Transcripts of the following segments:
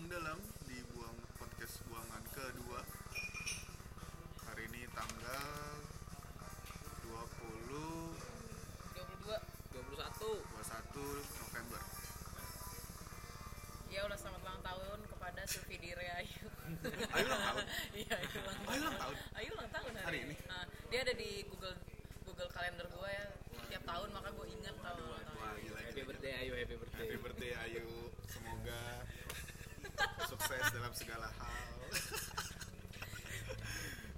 buang dalam di buang podcast buangan kedua. Hari ini tanggal 20 22 21 21 November. Ya udah selamat ulang tahun kepada Sufi Dire Ayu. Ayo ulang tahun? Iya Ayu ulang tahun. Ayu ulang tahun hari, Hari ini? Nah, dia ada di Google Google kalender gue ya tiap tahun maka gue inget tahun ulang tahun wah gila happy gila, birthday ayo happy birthday Happy birthday Ayu semoga sukses dalam segala hal.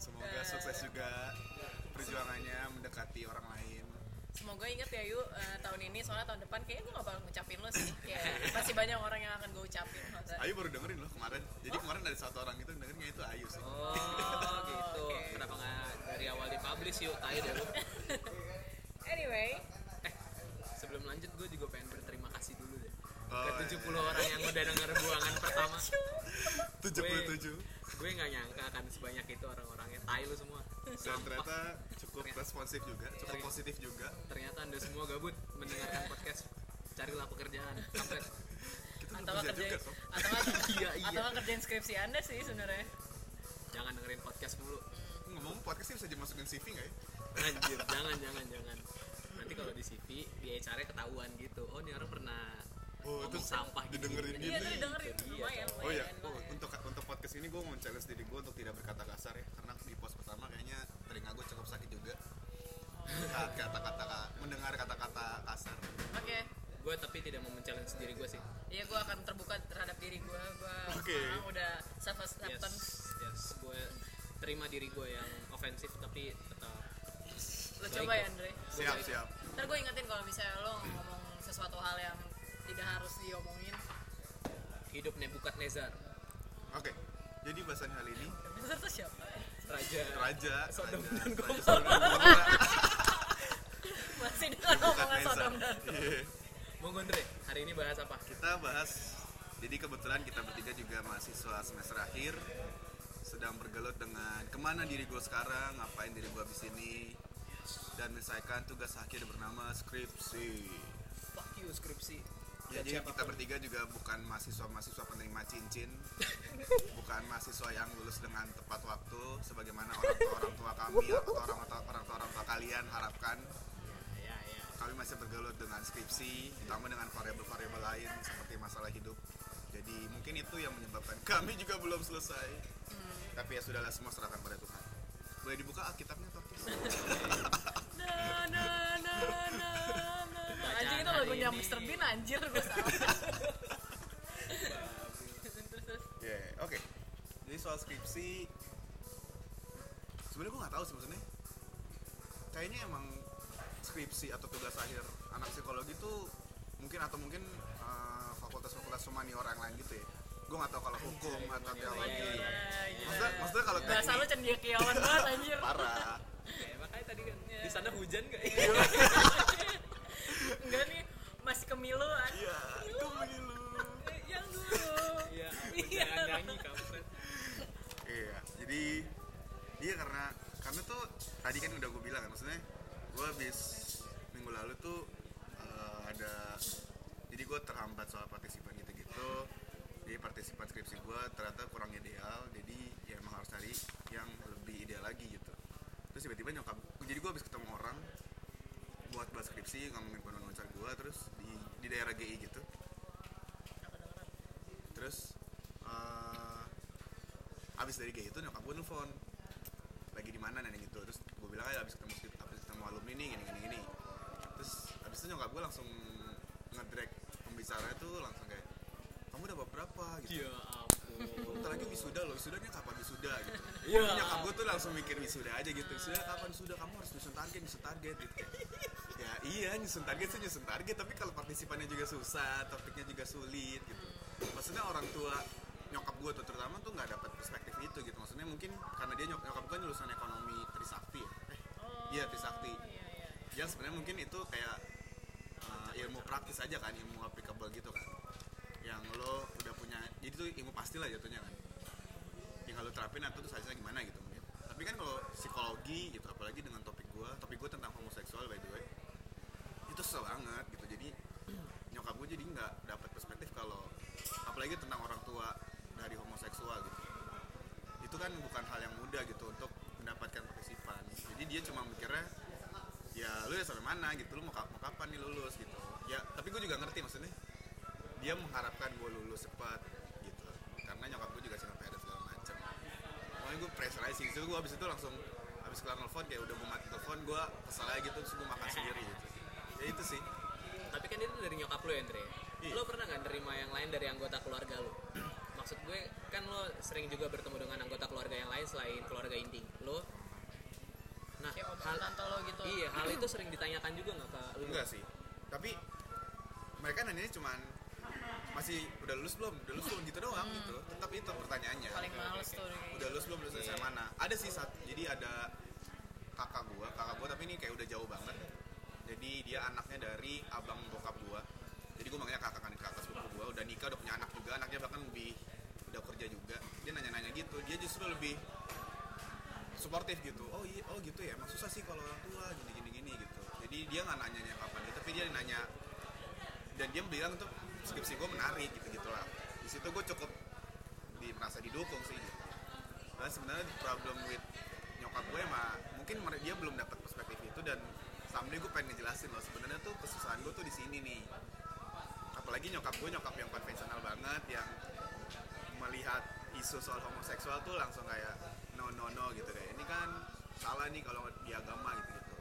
Semoga sukses juga perjuangannya mendekati orang lain. Semoga inget ya Yu eh, tahun ini soalnya tahun depan kayaknya gue gak bakal ngucapin lo sih. Kayak masih banyak orang yang akan gue ucapin masa. Ayu baru dengerin loh kemarin. Jadi kemarin dari satu orang itu dengernya itu Ayu sih. Oh gitu. Oke. kenapa nggak dari awal dipublish yuk tai deh lu. Anyway. Eh sebelum lanjut gue juga pengen berterima kasih dulu deh. Oh, ke iya. 70 orang yang udah denger buangan pertama 77 gue nggak nyangka akan sebanyak itu orang-orangnya. Tai lu semua. Dan ternyata cukup responsif juga cukup Ternyata. positif juga. ternyata anda semua gabut mendengarkan podcast. Carilah pekerjaan. Kampret kita atau kerja kerjain juga atau Iya, iya. atau kerjain skripsi anda sih sebenarnya. Jangan dengerin podcast mulu. Ngomong podcast ini bisa dimasukin CV nggak ya? Anjir jangan jangan jangan. Nanti kalau di CV di HR ketahuan gitu. Oh ini orang pernah Oh, terus sampah gitu. didengerin iya gitu tuh dengerin. Itu dia, lumayan Oh iya, lumayan, oh, lumayan. untuk untuk podcast ini gue mau challenge diri gue untuk tidak berkata kasar ya Karena di post pertama kayaknya telinga gue cukup sakit juga. Kata-kata, mendengar kata-kata kasar. Oke. Gue tapi tidak mau men-challenge diri gue sih. Iya, gue akan terbuka terhadap diri gue. Gue Oke. udah self yes acceptance. yes. Gue terima diri gue yang ofensif tapi tetap Lo coba ya, Andre. Siap, siap. Ntar gue ingetin kalau misalnya lo ngomong sesuatu hal yang tidak harus diomongin. hidup Nebukadnezar Oke, jadi bahasan kali ini Bener tuh siapa? raja Raja Sodom Raja- dan Gomora. Masih dengan omongan Nebukadnezar. Sodom dan Iya. mau Gondre hari ini bahas apa Kita bahas Jadi kebetulan kita bertiga juga mahasiswa semester akhir Sedang bergelut dengan ke mana diri gue sekarang Ngapain diri gue abis ini Dan menyelesaikan tugas akhir bernama skripsi fuck you skripsi Ya, jadi siapa pun. kita bertiga juga bukan mahasiswa-mahasiswa penerima cincin. Bukan mahasiswa yang lulus dengan tepat waktu Sebagaimana orang tua orang tua kami atau orang tua orang tua orang tua kalian harapkan. Ya ya Kami masih bergelut dengan skripsi Ditambah dengan variabel-variabel lain seperti masalah hidup. Jadi mungkin itu yang menyebabkan kami juga belum selesai. Tapi ya sudahlah semua serahkan pada Tuhan. Boleh dibuka Alkitabnya Tor? Na, na, na, na, lagunya. Mr. Bean anjir gue salah. Ya, oke. Jadi soal skripsi, sebenarnya gue nggak tahu sih maksudnya. Kayaknya emang skripsi atau tugas akhir anak psikologi tuh mungkin atau mungkin eh, fakultas-fakultas humaniora yang lain gitu ya. Gue nggak tahu kalau hukum atau teologi. Iya, iya. Maksudnya, maksudnya kalau Bahasa lu teknik cendekiawan banget anjir. parah. Oke, makanya tadi kan di sana hujan gak? kemilu anjir. Iya, itu menilu. Yang dulu. Iya, Iya. jangan nyanyi kampret. Iya, jadi iya karena karena tuh tadi kan udah gue bilang kan maksudnya gue habis minggu lalu tuh eh, ada jadi gue terhambat soal partisipan gitu-gitu jadi partisipan skripsi gue ternyata kurang ideal jadi ya emang harus cari yang lebih ideal lagi gitu terus tiba-tiba nyokap jadi gue habis ketemu orang buat bahas skripsi ngomongin penuh pacar gue terus di di daerah GI gitu. Terus eh abis dari GI itu nyokap gue nelfon lagi di mana nanya gitu. Terus gue bilang aja abis ketemu skrip- abis ketemu alumni nih gini gini gini. Terus abis itu nyokap gue langsung ngedrag pembicaranya tuh langsung kayak kamu dapat berapa gitu. Ya ampun. bentar lagi wisuda loh wisudanya kapan wisuda gitu. Iya. Nyokap gue tuh langsung mikir wisuda aja gitu. Wisuda kapan wisuda? Kamu harus nyusun target nyusun target gitu ya iya nyusun target sih nyusun target tapi kalau partisipannya juga susah topiknya juga sulit gitu. Maksudnya orang tua nyokap gue tuh terutama tuh nggak dapat perspektif itu gitu. Maksudnya mungkin karena dia nyok- nyokap gue lulusan ekonomi Trisakti. Ya eh iya Trisakti. Iya, iya. yang sebenarnya mungkin itu kayak uh, ilmu praktis aja kan ilmu applicable gitu kan yang lo udah punya jadi itu ilmu pasti lah jatuhnya kan. Tinggal lo terapin atau terus hasilnya gimana gitu mungkin. Tapi kan kalau psikologi gitu apalagi dengan topik gue topik gue tentang homoseksual by the way itu susah banget gitu. Jadi nyokap gue jadi nggak dapat perspektif kalau apalagi tentang orang tua dari homoseksual gitu. Itu kan bukan hal yang mudah gitu untuk mendapatkan partisipan. Jadi dia cuma mikirnya ya lu ya sampai mana gitu lu mau, mau kapan nih lulus? gitu. Ya tapi gue juga ngerti maksudnya dia mengharapkan gue lulus cepat gitu. Karena nyokap gue juga single parent segala macem. Pokoknya gue pressure aja sih Terus gue abis itu langsung abis kelar nelfon kayak udah gue mati telepon gue kesel aja gitu. Terus gue makan sendiri gitu. Ya itu sih. Tapi kan itu dari nyokap lu ya Andre? Iya. lo pernah nggak nerima yang lain dari anggota keluarga lo maksud gue kan lo sering juga bertemu dengan anggota keluarga yang lain selain keluarga inti lo nah kayak om hal tante lo gitu. Iya hal itu sering ditanyakan juga nggak ke lu? Enggak sih. Tapi mereka nanya cuman masih udah lulus belum? Udah lulus belum? Gitu doang gitu. Tetap itu pertanyaannya. Paling males tuh udah lulus belum? Lulus Iya. dari mana? Ada sih saat jadi ada kakak gua kakak gua tapi ini kayak udah jauh banget. Jadi dia anaknya dari abang bokap gua. Jadi gua manggilnya kakak kan kakak sepupu gua. Udah nikah udah punya anak juga. Anaknya bahkan lebih udah kerja juga. Dia nanya-nanya gitu. Dia justru lebih suportif gitu. Oh iya oh gitu ya? Emang susah sih kalau orang tua gini gini gini gitu. Jadi dia nggak nanyanya kapan gitu tapi dia nanya. Dan dia bilang tuh skripsi gue menarik gitu gitulah di situ gue cukup di merasa didukung sih gitu. dan sebenarnya problem with nyokap gue mah mungkin dia belum dapat perspektif itu dan someday gue pengen ngejelasin loh sebenarnya tuh kesusahan gue tuh di sini nih. Apalagi nyokap gue nyokap yang konvensional banget yang melihat isu soal homoseksual tuh langsung kayak no no no gitu deh. Ini kan salah nih kalau di agama gitu gitu.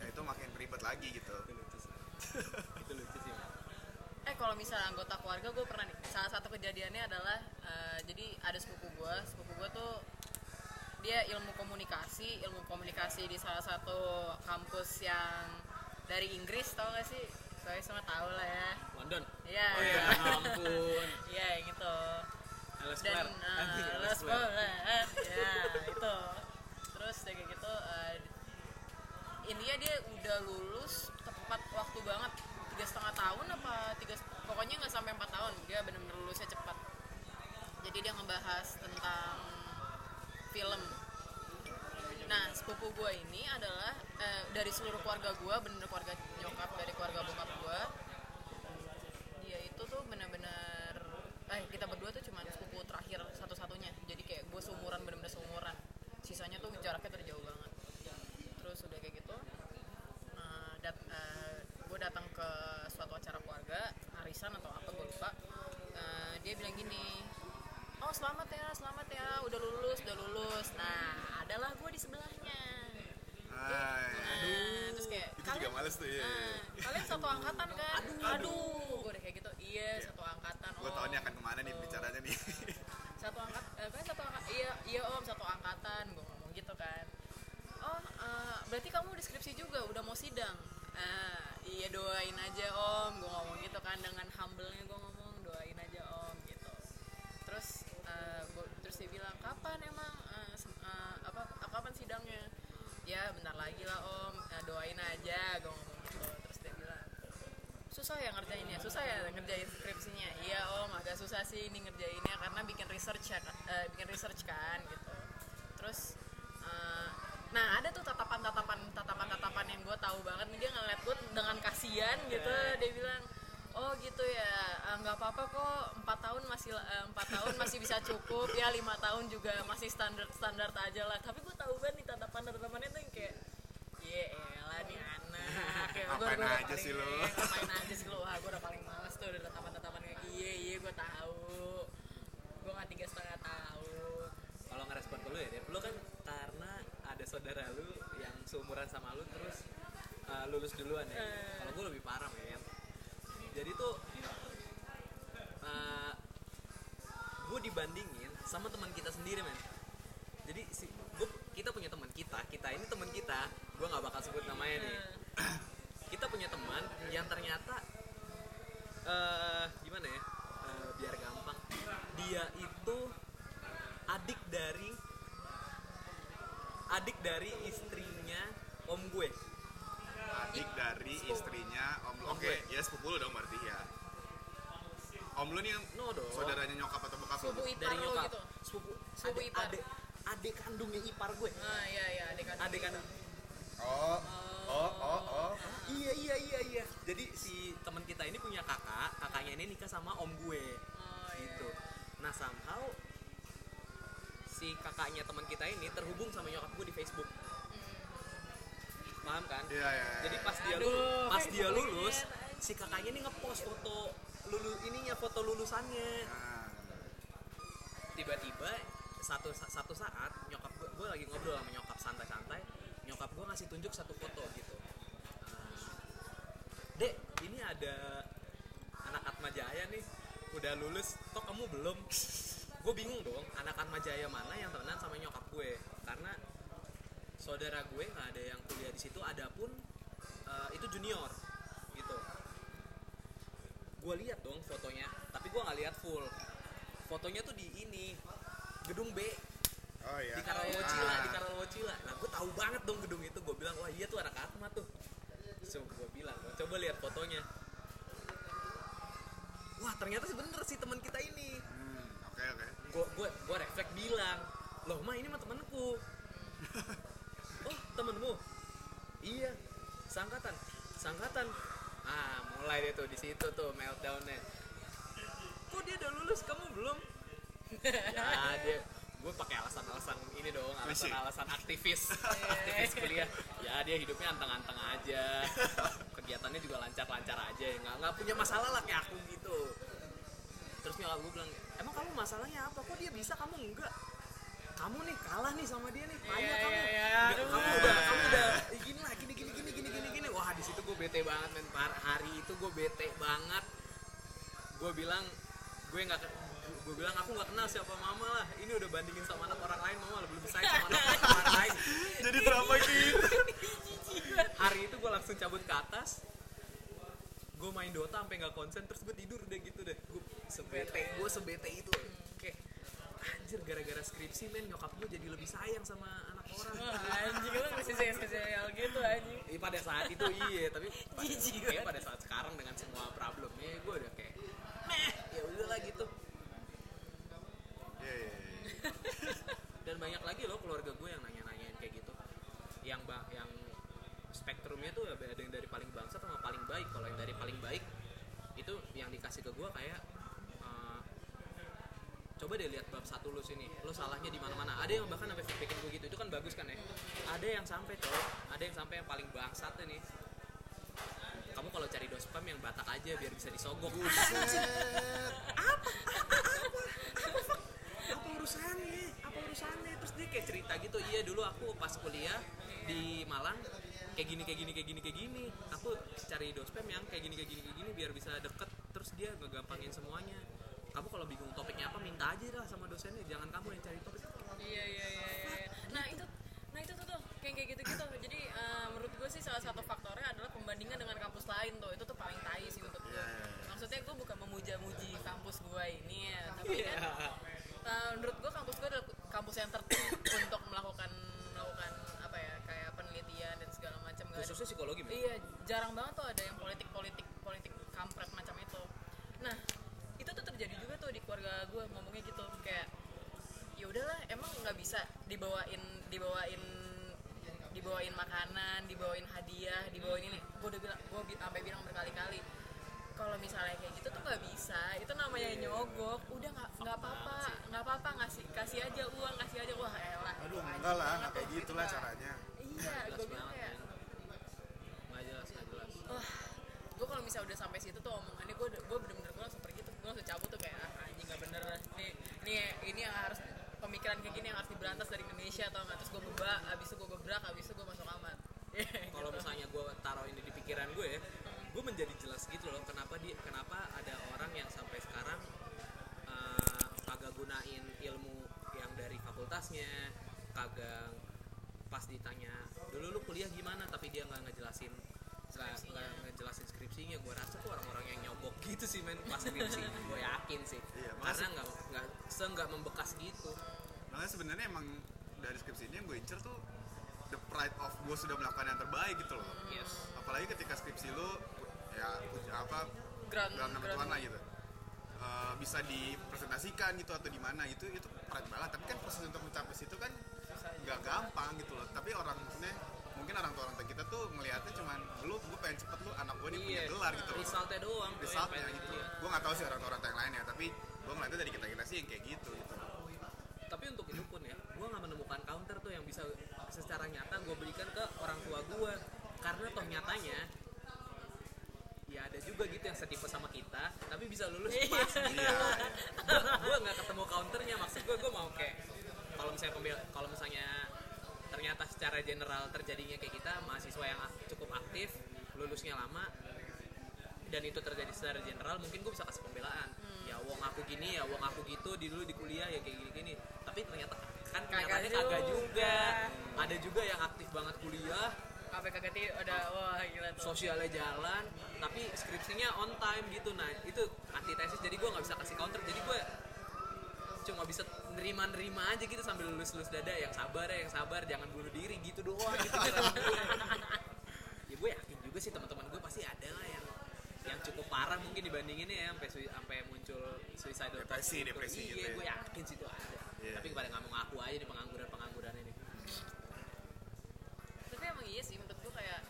Ya itu makin ribet lagi gitu. Itu lucu sih. Eh kalau misalnya anggota keluarga gue pernah nih. Salah satu kejadiannya adalah eh, jadi ada sepupu gue sepupu gue tuh dia ilmu komunikasi ilmu komunikasi di salah satu kampus yang dari Inggris tau gak sih? Saya semua tahu lah ya. London? Iya. oh iya ampun. Iya gitu LS dan uh, LS ya itu. Terus kayak gitu uh, intinya dia udah lulus tepat waktu banget tiga setengah tahun apa tiga pokoknya nggak sampai empat tahun. Dia benar-benar lulusnya cepat. Jadi dia ngebahas tentang film. Nah sepupu gue ini adalah eh, dari seluruh keluarga gue bener keluarga nyokap dari keluarga bokap gue dia itu tuh benar-benar eh kita berdua tuh cuma sepupu terakhir satu-satunya. Jadi kayak gue seumuran benar-benar seumuran. Sisanya tuh jaraknya terjauh banget. Terus udah kayak gitu eh, dat gue datang ke suatu acara keluarga arisan atau apa gue lupa Eh, dia bilang gini oh selamat ya selamat ya udah lulus udah lulus nah adalah gue di sebelahnya Hai. Nah, terus kayak itu juga males tuh ya Nah, kalian satu angkatan kan? Aduh, gue udah kayak gitu. Iya, satu angkatan. gue nih akan ke mana nih Oh. bicaranya nih Satu angkat, eh, kan satu angkat. Iya, iya om, satu angkatan. Gue ngomong gitu kan. Oh, eh, berarti kamu deskripsi juga, udah mau sidang. Ah, iya doain aja om, gue ngomong gitu kan dengan humble-nya gue ngomong doain aja om gitu. Terus, eh, gua- terus dia bilang kapan emang sem- eh, apa kapan sidangnya? Ya bentar lagi lah om, Eh, doain aja gue ngomong gitu. Terus dia bilang susah ya ngerjainnya susah ya ngerjain skripsinya iya om agak susah sih ini ngerjainnya karena bikin research ya eh, bikin research kan gitu terus nah ada tuh tatapan tatapan tatapan tatapan yang gue tahu banget dia ngeliat gue dengan kasihan gitu. Dia bilang oh gitu ya eh, nggak apa-apa kok empat tahun masih eh, empat tahun masih bisa cukup ya lima tahun juga masih standar standar aja lah. Tapi gue tahu banget nih tatapan tatapannya tuh yang kayak Iya elah nih anak. Kayak gua- Ngapain gua aja sih lo? Ngapain aja sih lo Wah gue udah paling males tuh Udah tatapan-tatapan kayak Iya iya gue tahu. Gue gak tiga setengah tahun. Kalau ngerespon ke lu ya Dep, lu kan saudara lu yang seumuran sama lu terus uh, lulus duluan ya? Eh. kalau gue lebih parah men. Jadi tuh uh, gue dibandingin sama teman kita sendiri men. Jadi si gua, kita punya teman kita kita ini teman kita gue nggak bakal sebut namanya nih. Kita punya teman yang ternyata eh gimana ya? Eh, biar gampang. Dia itu adik dari adik dari istrinya om gue. Adik dari istrinya om lu. Om oke gue. ya sepupu lu dong berarti ya. Om lu nih yang no dong. saudaranya nyokap atau bokap lu? Sepupu ipar dari lo nyokap. gitu. Sepupu Sepupu adik, ipar. adik adik kandungnya ipar gue. Ah iya iya adik kandung adik kandung. Oh oh oh oh. Iya iya iya iya. Jadi si teman kita ini punya kakak. Kakaknya ini nikah sama om gue. Oh iya gitu. nah somehow si kakaknya teman kita ini terhubung sama nyokap gue di Facebook. Paham kan? Iya, iya, iya. jadi pas dia Aduh, lulus pas dia lulus si kakaknya ini ngepost foto lulu ininya foto lulusannya. Nah, tiba-tiba satu satu saat nyokap gue gue lagi ngobrol sama nyokap santai-santai nyokap gue ngasih tunjuk satu foto gitu. Ah, dek ini ada anak Atma Jaya nih. Udah lulus kok kamu belum gue bingung dong anak Atma Jaya mana yang temenan sama nyokap gue? Karena saudara gue nggak ada yang kuliah di situ adapun eh, itu junior gitu. Gue lihat dong fotonya tapi gue nggak lihat full. Fotonya tuh di ini gedung B. Oh iya. di Karawocila Ah. di Karawocila nah gue tahu banget dong gedung itu. Gue bilang wah iya tuh anak Atma tuh. So gue bilang "Gua coba lihat fotonya. Wah ternyata sih bener sih teman kita ini. Hmm, oke oke. gue gue gue refleks bilang loh ma ini mah temanku oh temenmu? Iya sangkatan sangkatan ah mulai deh tuh di situ tuh meltdownnya. Kok dia udah lulus? Kamu belum? Ya dia gue pakai alasan-alasan ini dong alasan-alasan aktivis. Aktivis kuliah. Ya dia hidupnya anteng-anteng aja. Kegiatannya juga lancar-lancar aja. Nggak nggak punya masalah lah kayak aku gitu terus nyokap gue bilang emang kamu masalahnya apa? Kok dia bisa kamu enggak? Kamu nih kalah nih sama dia nih payah Iya, kamu. iya, iya. Aduh. kamu udah kamu udah "Ih, gini lah gini gini gini gini gini gini. Wah di situ gue bete banget men. Par- hari itu gue bete banget. Gue bilang gue nggak gue bilang aku nggak kenal siapa mama lah. Ini udah bandingin sama anak orang lain mama lebih sayang sama anak orang lain. Jadi drama gitu. hari itu gue langsung cabut ke atas gue main Dota sampai nggak konsen terus gue tidur deh gitu deh. Gue sebete gue sebete itu. Kayak anjir gara-gara skripsi men nyokap gue jadi lebih sayang sama anak orang. Anjing lu masih sayang-sayang gitu anjing. Iya pada saat itu iya tapi pada, Jijik. kayak pada saat sekarang dengan semua problemnya gue udah kayak meh ya udahlah gitu. Iya iya. iya. dan banyak lagi loh keluarga gue yang nanya-nanyain kayak gitu. Yang ba- yang spektrumnya tuh ada yang dari paling bangsa sama paling baik. Kalau yang dari paling baik itu yang dikasih ke gue kayak eh, coba deh lihat bab satu lu sini. Lu salahnya di mana mana ada yang bahkan sampai bikin gue gitu. Itu kan bagus kan ya? Ada yang sampai cowok ada yang sampai yang paling bangsat nih kamu kalau cari dospam yang batak aja biar bisa disogok. Apa urusannya? Apa urusannya? Terus dia kayak cerita gitu. Iya dulu aku pas kuliah di Malang kayak gini kayak gini kayak gini kayak gini. Aku cari dospem yang kayak gini kayak gini kayak gini biar bisa deket. Terus dia ngegampangin semuanya. Kamu kalau bingung topiknya apa minta aja lah sama dosennya. Jangan kamu yang cari topik. Iya iya iya iya. nah itu nah itu tuh tuh kayak kayak gitu gitu jadi eh, menurut gue sih salah satu faktornya adalah pembandingan dengan kampus lain tuh. Itu tuh paling tai sih untuk gue Iya, iya, iya. maksudnya gue bukan memuja-muji kampus gue ini ya tapi Iya. kan eh, menurut gue kampus gue adalah kampus yang tertib untuk melakukan psikologi Iya, jarang banget tuh ada yang politik politik politik kampret macam itu. Nah, itu tuh terjadi juga tuh di keluarga gue ngomongnya gitu kayak ya udahlah emang nggak bisa dibawain dibawain dibawain makanan, dibawain hadiah, dibawain ini. Gue udah bilang, gue bi sampai bilang berkali-kali kalau misalnya kayak gitu tuh nggak bisa itu namanya nyogok udah nggak nggak apa-apa nggak apa-apa ngasih kasih aja uang kasih aja wah elah Aduh enggak lah, kayak tuh, gitu lah Pak. caranya. iya gue bilang kalau misalnya udah sampai situ tuh omongannya gue gue bener-bener gue langsung pergi tuh gue langsung cabut tuh kayak ah anjing gak bener ini ini ini yang harus pemikiran kayak gini yang harus diberantas dari Indonesia atau nggak? Terus gue beba abis itu gue gebrak abis itu gue masuk kamar kalau Gitu. misalnya gue taruh ini di pikiran gue ya gue menjadi jelas gitu loh kenapa dia kenapa ada orang yang sampai sekarang eh, kagak gunain ilmu yang dari fakultasnya kagak pas ditanya dulu lu kuliah gimana? Tapi dia nggak ngejelasin nggak ngejelasin skripsinya gue rasa tuh orang-orang yang nyogok gitu sih men pas skripsi. Gue yakin sih. Iya, karena nggak nggak se nggak membekas gitu. Makanya sebenarnya emang dari skripsi ini yang gue incer tuh the pride of gue sudah melakukan yang terbaik gitu loh. yes. Apalagi ketika skripsi lu ya apa Grand- dalam nama Tuhan lah gitu. Eh, bisa dipresentasikan gitu atau di mana itu itu pride banget. Tapi kan proses untuk mencapai situ kan nggak gampang gitu loh. Tapi orang maksudnya mungkin orang tua orang tua kita tuh melihatnya cuman lu gue pengen cepet lu anak gue nih punya Iya, gelar gitu. loh resultnya doang resultnya gitu. dia. gue nggak tahu sih orang tua orang tua yang lain ya tapi gue ngeliatnya dari kita kita sih yang kayak gitu gitu. Tapi untuk itu pun ya gue nggak menemukan counter tuh yang bisa secara nyata gue berikan ke orang tua gue karena toh nyatanya ya ada juga gitu yang setipe sama kita tapi bisa lulus pas. Iya. Gue nggak ketemu counternya maksud gue gue mau kayak kalau misalnya pembel kalau misalnya ternyata secara general terjadinya kayak kita mahasiswa yang cukup aktif lulusnya lama dan itu terjadi secara general mungkin gue bisa kasih pembelaan. Ya wong aku gini ya wong aku gitu di dulu di kuliah ya kayak gini gini tapi ternyata kan kenyataannya kagak juga. juga. Ada juga yang aktif banget kuliah. Apa kagak ada wah gila tuh. sosialnya jalan tapi skripsinya on time gitu. Nah itu antitesis jadi gue nggak bisa kasih counter. Jadi gue cuma bisa nerima-nerima aja gitu sambil lulus-lulus dada yang sabar ya yang sabar jangan bunuh diri gitu doang gitu ya gue yakin juga sih teman-teman gue pasti ada lah yang yang cukup parah mungkin dibandinginnya ya sampai sampai muncul suicidal thoughts Depresi, gitu. depresi iya gitu ya. gue yakin sih itu ada Iya. tapi pada nggak mau ngaku aja nih pengangguran pengangguran ini Tapi emang iya sih menurut gue kayak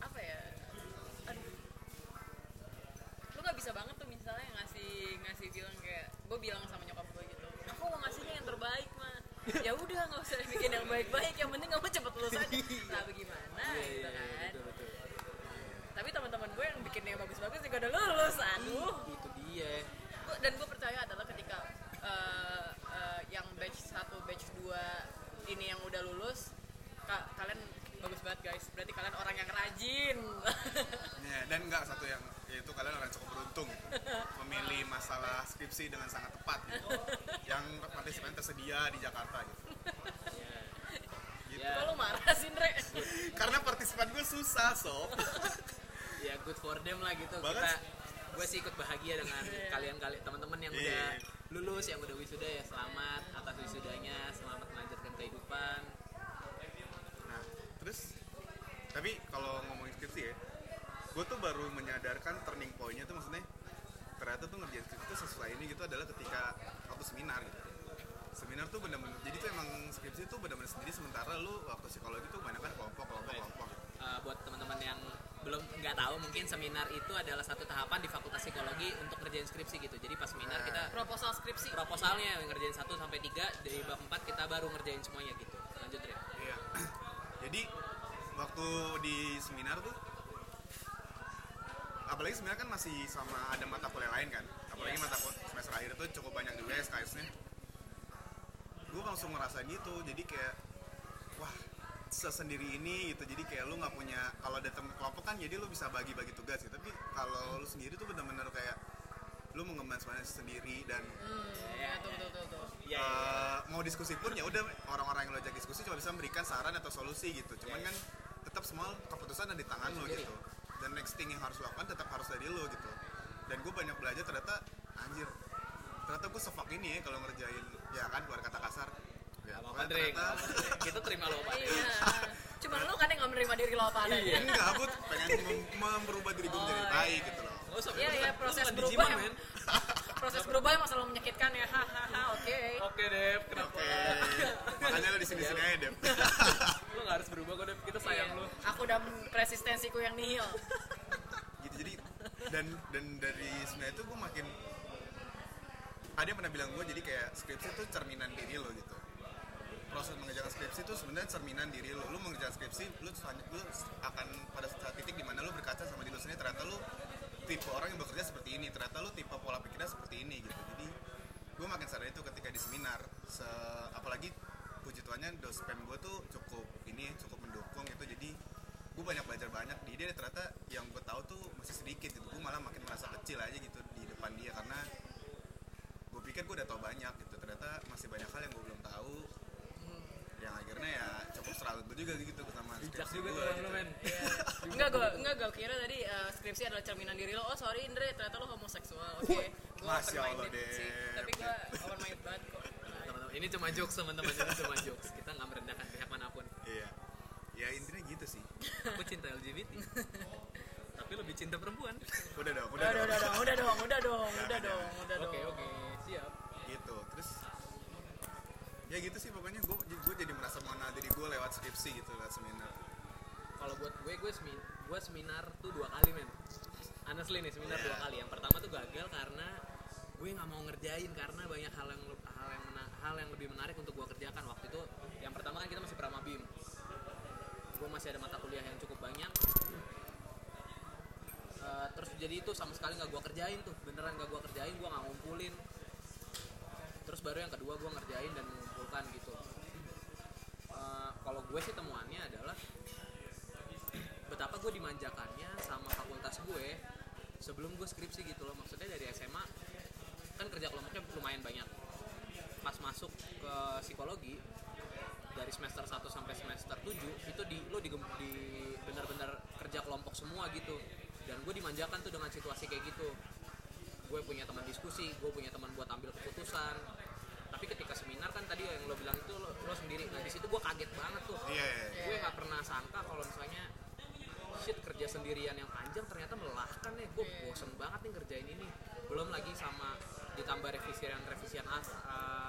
apa ya? Aduh. Lu gak bisa banget tuh misalnya ngasih ngasih bilang kayak gue bilang sama Ya udah nggak usah bikin yang baik-baik, yang penting kamu cepet lulus aja. Nah bagaimana Iya, gitu iya, iya, kan? betul, betul. Tapi teman-teman gue yang bikin yang bagus-bagus juga udah lulus, aduh. itu dia dan gue percaya adalah ketika eh, eh, yang batch 1, batch 2 ini yang udah lulus ka- kalian bagus banget guys berarti kalian orang yang rajin Ya, dan nggak satu yang yaitu kalian orang cukup beruntung gitu. memilih masalah skripsi dengan sangat tepat gitu. yang partisipan tersedia di Jakarta gitu. Gitu. Ya. kalau marah sih Ndre Karena partisipan gue susah sob. ya good for them lah gitu Banget. kita gue sih ikut bahagia dengan kalian kalian teman-teman yang Iya. udah lulus yang udah wisuda ya selamat atas wisudanya selamat melanjutkan kehidupan Nah, terus tapi kalau ngomongin skripsi ya, gue tuh baru menyadarkan turning point-nya tuh maksudnya ternyata tuh ngerjain skripsi tuh sesuai ini gitu adalah ketika waktu seminar gitu. Seminar tuh bener-bener, jadi tuh emang skripsi tuh bener-bener sendiri sementara lu waktu psikologi tuh banyak kan kelompok, kelompok, kelompok. Eh, buat teman-teman yang belum nggak tahu mungkin seminar itu adalah satu tahapan di fakultas psikologi untuk ngerjain skripsi gitu jadi pas seminar kita proposal skripsi proposalnya yang ngerjain 1 sampai 3 dari bab 4 kita baru ngerjain semuanya gitu lanjut Rin Iya. Jadi waktu di seminar tuh apalagi seminar kan masih sama ada mata kuliah lain kan. Apalagi Yes. mata kuliah semester akhir tuh cukup banyak juga SKS-nya. Gue langsung ngerasa gitu. Jadi kayak wah sesendiri ini gitu jadi kayak lu nggak punya kalau ada temen kelompok kan jadi lu bisa bagi-bagi tugas gitu tapi kalau lu sendiri tuh bener-bener kayak lu mengemban semuanya sendiri dan hmm, ya, tuh tuh tuh tuh Iya, Eh, mau diskusi pun ya udah orang-orang yang lo ajak diskusi cuma bisa memberikan saran atau solusi gitu cuman Iya, kan tetap semua keputusan ada di tangan lo gitu dan next thing yang harus lo lakukan tetap harus dari lo gitu. Dan gue banyak belajar ternyata anjir ternyata gue sefak ini ya kalau ngerjain ya kan keluar kata kasar. Ya, Gak Dre, ternyata gak kita terima lo Pak Dre. iya. Cuma lu kan yang nggak menerima diri lo apa adanya. Enggak gue pengen merubah diri gue menjadi Oh, baik gitu loh. Iya, iya, proses berubah men. proses berubah yang selalu menyakitkan ya. Hahaha oke. Oke Dev, kenapa? oke. Makanya lo di sini sini aja deh lu gak harus berubah kok Dev, kita sayang Iya. lu. Aku dan resistensiku yang nihil. Gitu jadi dan dan dari sebenarnya itu gue makin ada yang pernah bilang gue jadi kayak skripsi itu cerminan diri lo gitu. Proses mengerjakan skripsi itu sebenarnya cerminan diri lo. Lo mengerjakan skripsi lo lo akan pada saat titik di mana lo berkaca sama diri lo sendiri. Ternyata lo tipe orang yang bekerja seperti ini. Ternyata lo tipe pola pikirnya seperti ini gitu. Jadi gue makin sadar itu ketika di seminar Se- apalagi puji Tuhannya dosen gue tuh cukup ini cukup mendukung gitu. Jadi gue banyak belajar banyak. Di dia ternyata yang gue tahu tuh masih sedikit gitu. Gue malah makin merasa kecil aja gitu di depan dia. Karena gue pikir gue udah tahu banyak gitu. Ternyata masih banyak hal yang gue belum tahu. Yang akhirnya ya cukup struggle juga gitu sama bijak skripsi juga orang gitu. men. Enggak gue enggak gue kira tadi eh, skripsi adalah cerminan diri lo. Oh sorry Indre ternyata lo homoseksual. Oke. Gue Masya open Allah, minded sih tapi gue open minded banget kok ini cuma jokes teman-teman. Ini cuma jokes. Kita nggak merendahkan pihak mana pun. Iya. Ya intinya gitu sih. Aku cinta LGBT tapi lebih cinta perempuan. Udah dong udah udah, udah dong udah dong udah dong udah dong udah. dong oke oke. Siap. Gitu. Terus ya gitu sih pokoknya. Gue gue jadi merasa mengenal diri gue lewat skripsi gitu lewat seminar. Kalau buat gue gue seminar gue seminar tuh dua kali men. Honestly nih seminar Iya. dua kali. Yang pertama tuh gagal karena gue nggak mau ngerjain karena banyak hal yang hal yang hal yang lebih menarik untuk gue kerjakan waktu itu. Yang pertama kan kita masih prama bim gue masih ada mata kuliah yang cukup banyak. Eh, terus jadi itu sama sekali nggak gue kerjain tuh. Beneran nggak gue kerjain gue nggak ngumpulin. Terus baru yang kedua gue ngerjain dan mengumpulkan gitu. Eh, kalau gue sih temuannya adalah betapa gue dimanjakannya sama fakultas gue sebelum gue skripsi gitu loh. Maksudnya dari SMA kan kerja kelompoknya lumayan banyak pas masuk ke psikologi dari semester 1 sampai semester 7 itu di lo di, di benar-benar kerja kelompok semua gitu. Dan gue dimanjakan tuh dengan situasi kayak gitu. Gue punya teman diskusi gue punya teman buat ambil keputusan. Tapi ketika seminar kan tadi yang lo bilang itu lo, lo sendiri. Nah di situ gue kaget banget tuh. Iya iya. gue nggak pernah sangka kalau misalnya shit kerja sendirian yang panjang ternyata melelahkan ya gue bosen banget nih ngerjain ini. Belum lagi sama ditambah revisian revisian as uh,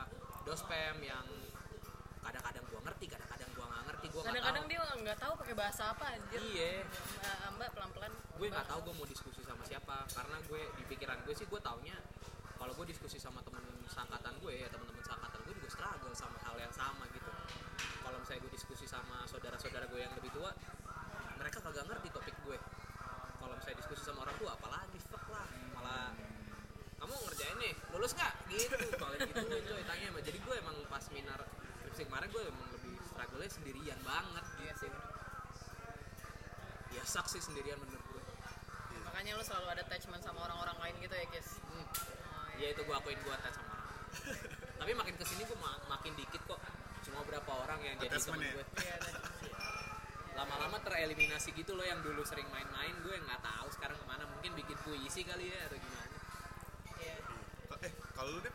dospem yang kadang-kadang gue ngerti kadang-kadang gue nggak ngerti nggak kadang-kadang dia nggak tahu pakai bahasa apa anjir. Iya. Mbak pelan-pelan. Gue nggak tahu gue mau diskusi sama siapa karena gue di pikiran gue sih gue taunya kalau gue diskusi sama temen sangkatan gue ya teman-teman sangkatan gue juga struggle sama hal yang sama gitu. Kalau misalnya gue diskusi sama saudara-saudara gue yang lebih tua mereka kagak ngerti topik gue kalau misalnya diskusi sama orang tua gitu gitu coy tanya emang jadi gue emang pas seminar skripsi kemarin gue emang lebih struggle sendirian banget. Iya sih bener. ya saksi sendirian menurut gue makanya lu selalu ada attachment sama orang-orang lain gitu ya guys Hmm. oh, ya itu gue akuin gue attach sama orang. Tapi makin ke sini gue ma- makin dikit kok. Cuma berapa orang yang jadi teman ya? gue iya iya. lama-lama tereliminasi gitu loh yang dulu sering main-main gue nggak tahu sekarang ke mana. Mungkin bikin puisi kali ya atau gimana. Iya. Eh, kalau lu deh?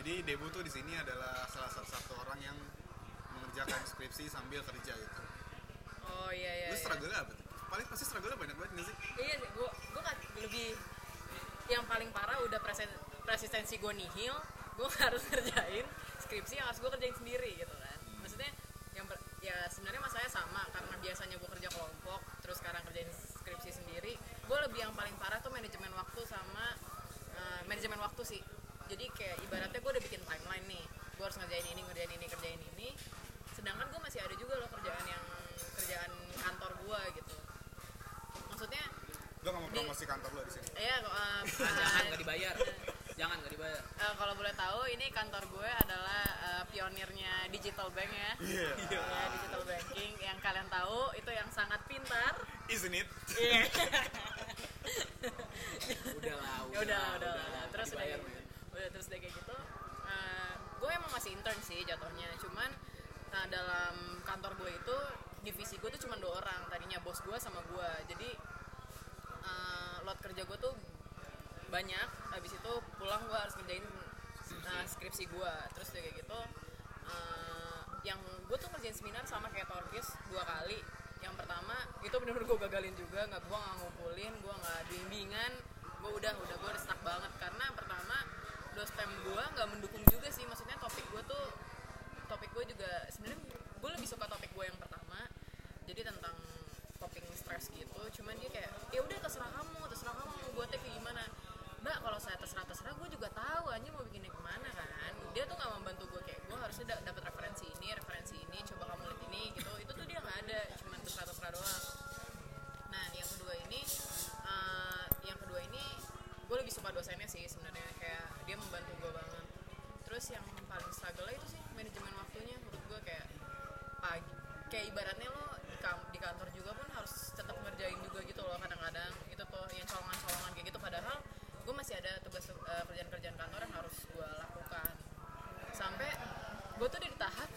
Jadi Debu tuh di sini adalah salah satu, satu orang yang mengerjakan skripsi sambil kerja gitu. oh iya iya lu iya. struggle apa tuh? Paling pasti struggle banyak banget nih sih. iya sih gue gue kan lebih yang paling parah udah presen, resistensi gue nihil gue harus kerjain skripsi yang harus gue kerjain sendiri gitu kan maksudnya yang per- ya sebenarnya masalahnya sama karena biasanya gue kerja kelompok terus sekarang kerjain skripsi sendiri gue lebih yang paling parah tuh manajemen waktu sama eh, manajemen waktu sih jadi kayak ibaratnya gue udah bikin timeline nih. Gue harus ngerjain ini ngerjain ini kerjain ini. Sedangkan gue masih ada juga loh kerjaan yang kerjaan kantor gue gitu. Maksudnya Gue gak mau Di- promosi kantor lo di sini. ya uh, jangan nggak dibayar. Jangan nggak dibayar. Eh, kalau boleh tahu ini kantor gue adalah eh, pionirnya digital bank ya. Iya. ya digital banking. Yang kalian tahu itu yang sangat pintar. Isn't it? iya. Udah lah ya udah lah, udah lah. nggak terus udah. Terus udah kayak gitu eh, gue emang masih intern sih jatuhnya. Cuman nah, dalam kantor gue itu divisi gue tuh cuma dua orang. Tadinya bos gue sama gue. Jadi eh, load kerja gue tuh banyak. Habis itu pulang gue harus ngerjain eh, skripsi gue. Terus udah kayak gitu eh, yang gue tuh ngerjain seminar sama kayak Torkis dua kali. Yang pertama itu bener-bener gue gagalin juga. Nggak gue nggak ngumpulin gue nggak bimbingan. Gue udah udah gue stuck banget. Karena dospem gue nggak mendukung juga sih. Maksudnya topik gue tuh topik gue juga sebenarnya gue lebih suka topik gue yang pertama jadi tentang coping stress gitu. Cuman dia kayak ya udah terserah kamu terserah kamu mau buatnya kayak gimana. Mbak kalau saya terserah terserah gue juga tahu aja mau bikinnya ke mana kan. Dia tuh nggak membantu gue kayak gue harusnya da- dapat referensi ini referensi kayak ibaratnya lo di, kantor juga pun harus tetap ngerjain juga gitu loh kadang-kadang. Itu tuh yang colongan-colongan kayak gitu. Padahal gue masih ada tugas eh, kerjaan-kerjaan kantor yang harus gue lakukan. Sampai gue tuh di tahap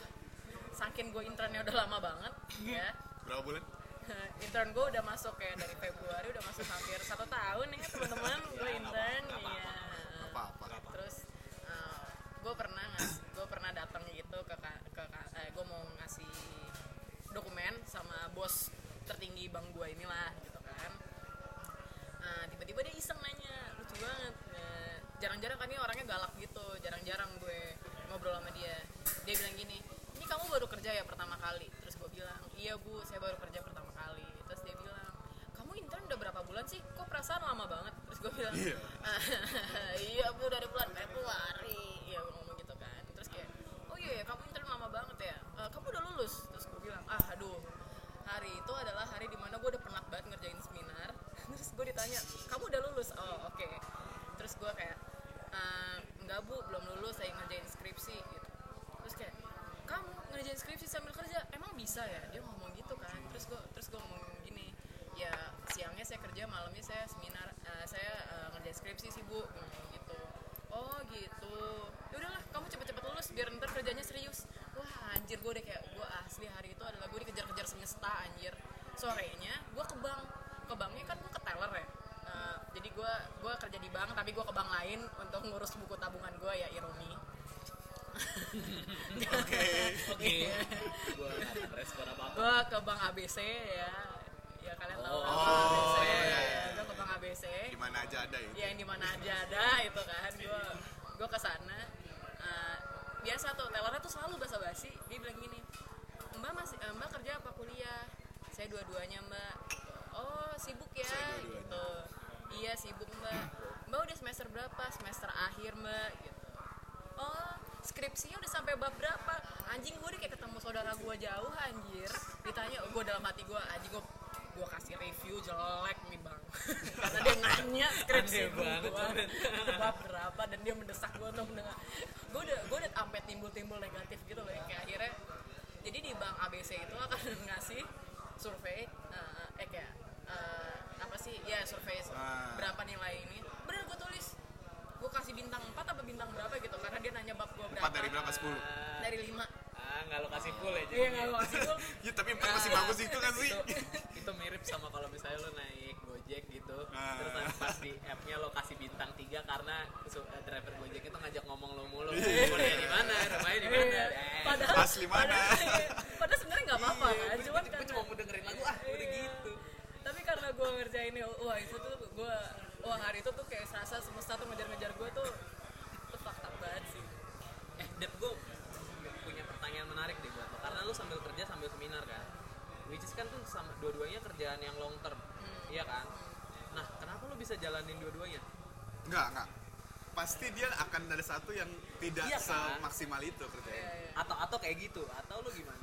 saking gue internnya udah lama banget ya. Berapa bulan? intern gue udah masuk kayak dari Februari udah masuk hampir satu tahun ya teman-teman. Gue Ya, intern nggak apa-apa, iya. Apa-apa. terus gue pernah ngas gue pernah datang gitu ke ke ka- eh, gue mau ngasih dokumen sama bos tertinggi bank gue inilah gitu kan. Nah, tiba-tiba dia iseng nanya lucu banget Nah, jarang-jarang kan ini orangnya galak gitu jarang-jarang gue ngobrol sama dia. Dia bilang gini ini kamu baru kerja ya pertama kali? Terus gue bilang iya bu saya baru kerja pertama kali. Terus dia bilang kamu intern udah berapa bulan sih? Kok perasaan lama banget? Terus gue bilang Iya. iya bu dari bulan Februari hari itu adalah hari di mana gue udah penat banget ngerjain seminar. Terus gue ditanya kamu udah lulus? Oh oke. Terus gue kayak "Eh, enggak bu belum lulus saya ngerjain skripsi gitu. Terus kayak kamu ngerjain skripsi sambil kerja? Emang bisa ya? Dia ngomong gitu kan. Terus gue terus gue ngomong gini ya siangnya saya kerja malamnya saya seminar eh, saya eh, ngerjain skripsi sih bu ngomong gitu. Oh gitu. Ya udahlah kamu cepet-cepet lulus biar ntar kerjanya serius. Wah anjir gue udah kayak sorenya gue ke bank. Ke banknya kan gue ke teller ya. Eh, jadi gue gue kerja di bank tapi gue ke bank lain untuk ngurus buku tabungan gue ya ironi Oke. oke. gue respon apa ke bank ABC ya. Ya kalian tahu Oh, kan bank ABC iya, iya. gue ke bank ABC Di mana aja ada itu. ya yang di mana aja ada itu kan. Gue gue ke sana. Eh, biasa tuh tellernya tuh selalu basa-basi. Dia bilang gini saya dua-duanya mbak. Oh sibuk ya Saya gitu. iya sibuk mbak. Mbak udah semester berapa? Semester akhir mbak gitu. Oh skripsinya udah sampai bab berapa? Anjing gue udah kayak ketemu saudara gue jauh anjir. Ditanya gue dalam hati gue anjing gue gue kasih review jelek nih bang. Karena dia nanya skripsi gue bab berapa? Dan dia mendesak gue untuk mendengar. Gue udah gue udah sampai timbul-timbul negatif gitu loh ya. kayak akhirnya jadi di bank ABC itu akan ngasih survei eh, eh kayak eh, apa sih ya survei Ah. berapa nilai ini bener gue tulis gue kasih bintang 4 apa bintang berapa gitu karena dia nanya bab gue berapa Empat dari berapa? Sepuluh. dari 5 ah nggak lo kasih full ya iya nggak gue kasih full Ya tapi empat masih bagus itu kan sih. itu, itu mirip sama kalau misalnya lo naik Gojek gitu Ah. terus pas di app-nya lo kasih bintang 3 karena eh, driver Gojek itu ngajak ngomong lo mulu Iya. rumahnya di mana rumahnya di mana Iya. Eh, padahal Asli mana? padahal, nggak apa-apa iya, kan? cuman karena cuma mau dengerin lagu ah udah Iya. gitu. Tapi karena gue ngerjain wah itu tuh gue wah hari itu tuh kayak serasa semesta tuh ngejar-ngejar gue tuh tuh fakta banget sih. Eh Dep gue punya pertanyaan menarik deh buat lo. Karena lo sambil kerja sambil seminar kan? Which is kan tuh sama dua-duanya kerjaan yang long term. Iya kan? Nah kenapa lo bisa jalanin dua-duanya? Enggak, enggak. Pasti dia akan ada satu yang tidak Iya kan? semaksimal itu kerjanya. Iya, iya. atau atau kayak gitu. Atau lo gimana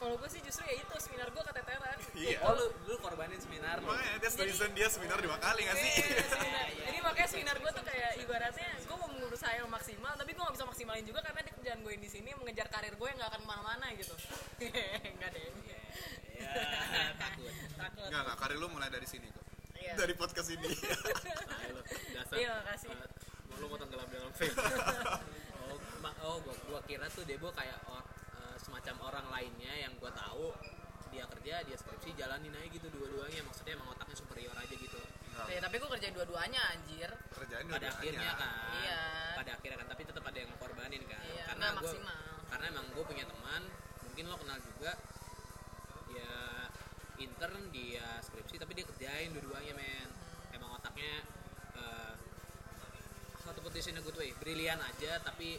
kalau gue sih justru ya itu seminar gue keteteran Iya. oh lu lu korbanin seminar lo Makanya dia reason dia seminar dua kali nggak sih? Iya, seminar. Iya, iya. Jadi makanya seminar gue tuh kayak ibaratnya gue mau mengurus saya maksimal, tapi gue gak bisa maksimalin juga karena di kerjaan gue di sini mengejar karir gue yang gak akan ke mana-mana gitu. Enggak deh. ya takut Takut. Enggak, enggak. Karir lu mulai dari sini kok. Iya. Dari podcast ini. Ayo lo dasar Iya, makasih. eh, lo mau tenggelam dalam fame oh, ma- oh gua, gua kira tuh Debo kayak or, semacam orang lainnya yang gua tahu dia kerja dia skripsi jalanin aja gitu dua-duanya maksudnya emang otaknya superior aja gitu Ya, tapi gue kerjain dua-duanya anjir. Kerjaan pada dua-duanya. akhirnya kan Iya. pada akhirnya kan tapi tetap ada yang korbanin kan Iya, karena maksimal. karena emang gue punya teman mungkin lo kenal juga ya intern dia skripsi tapi dia kerjain dua-duanya men emang otaknya eh satu put this in a good way brilian aja tapi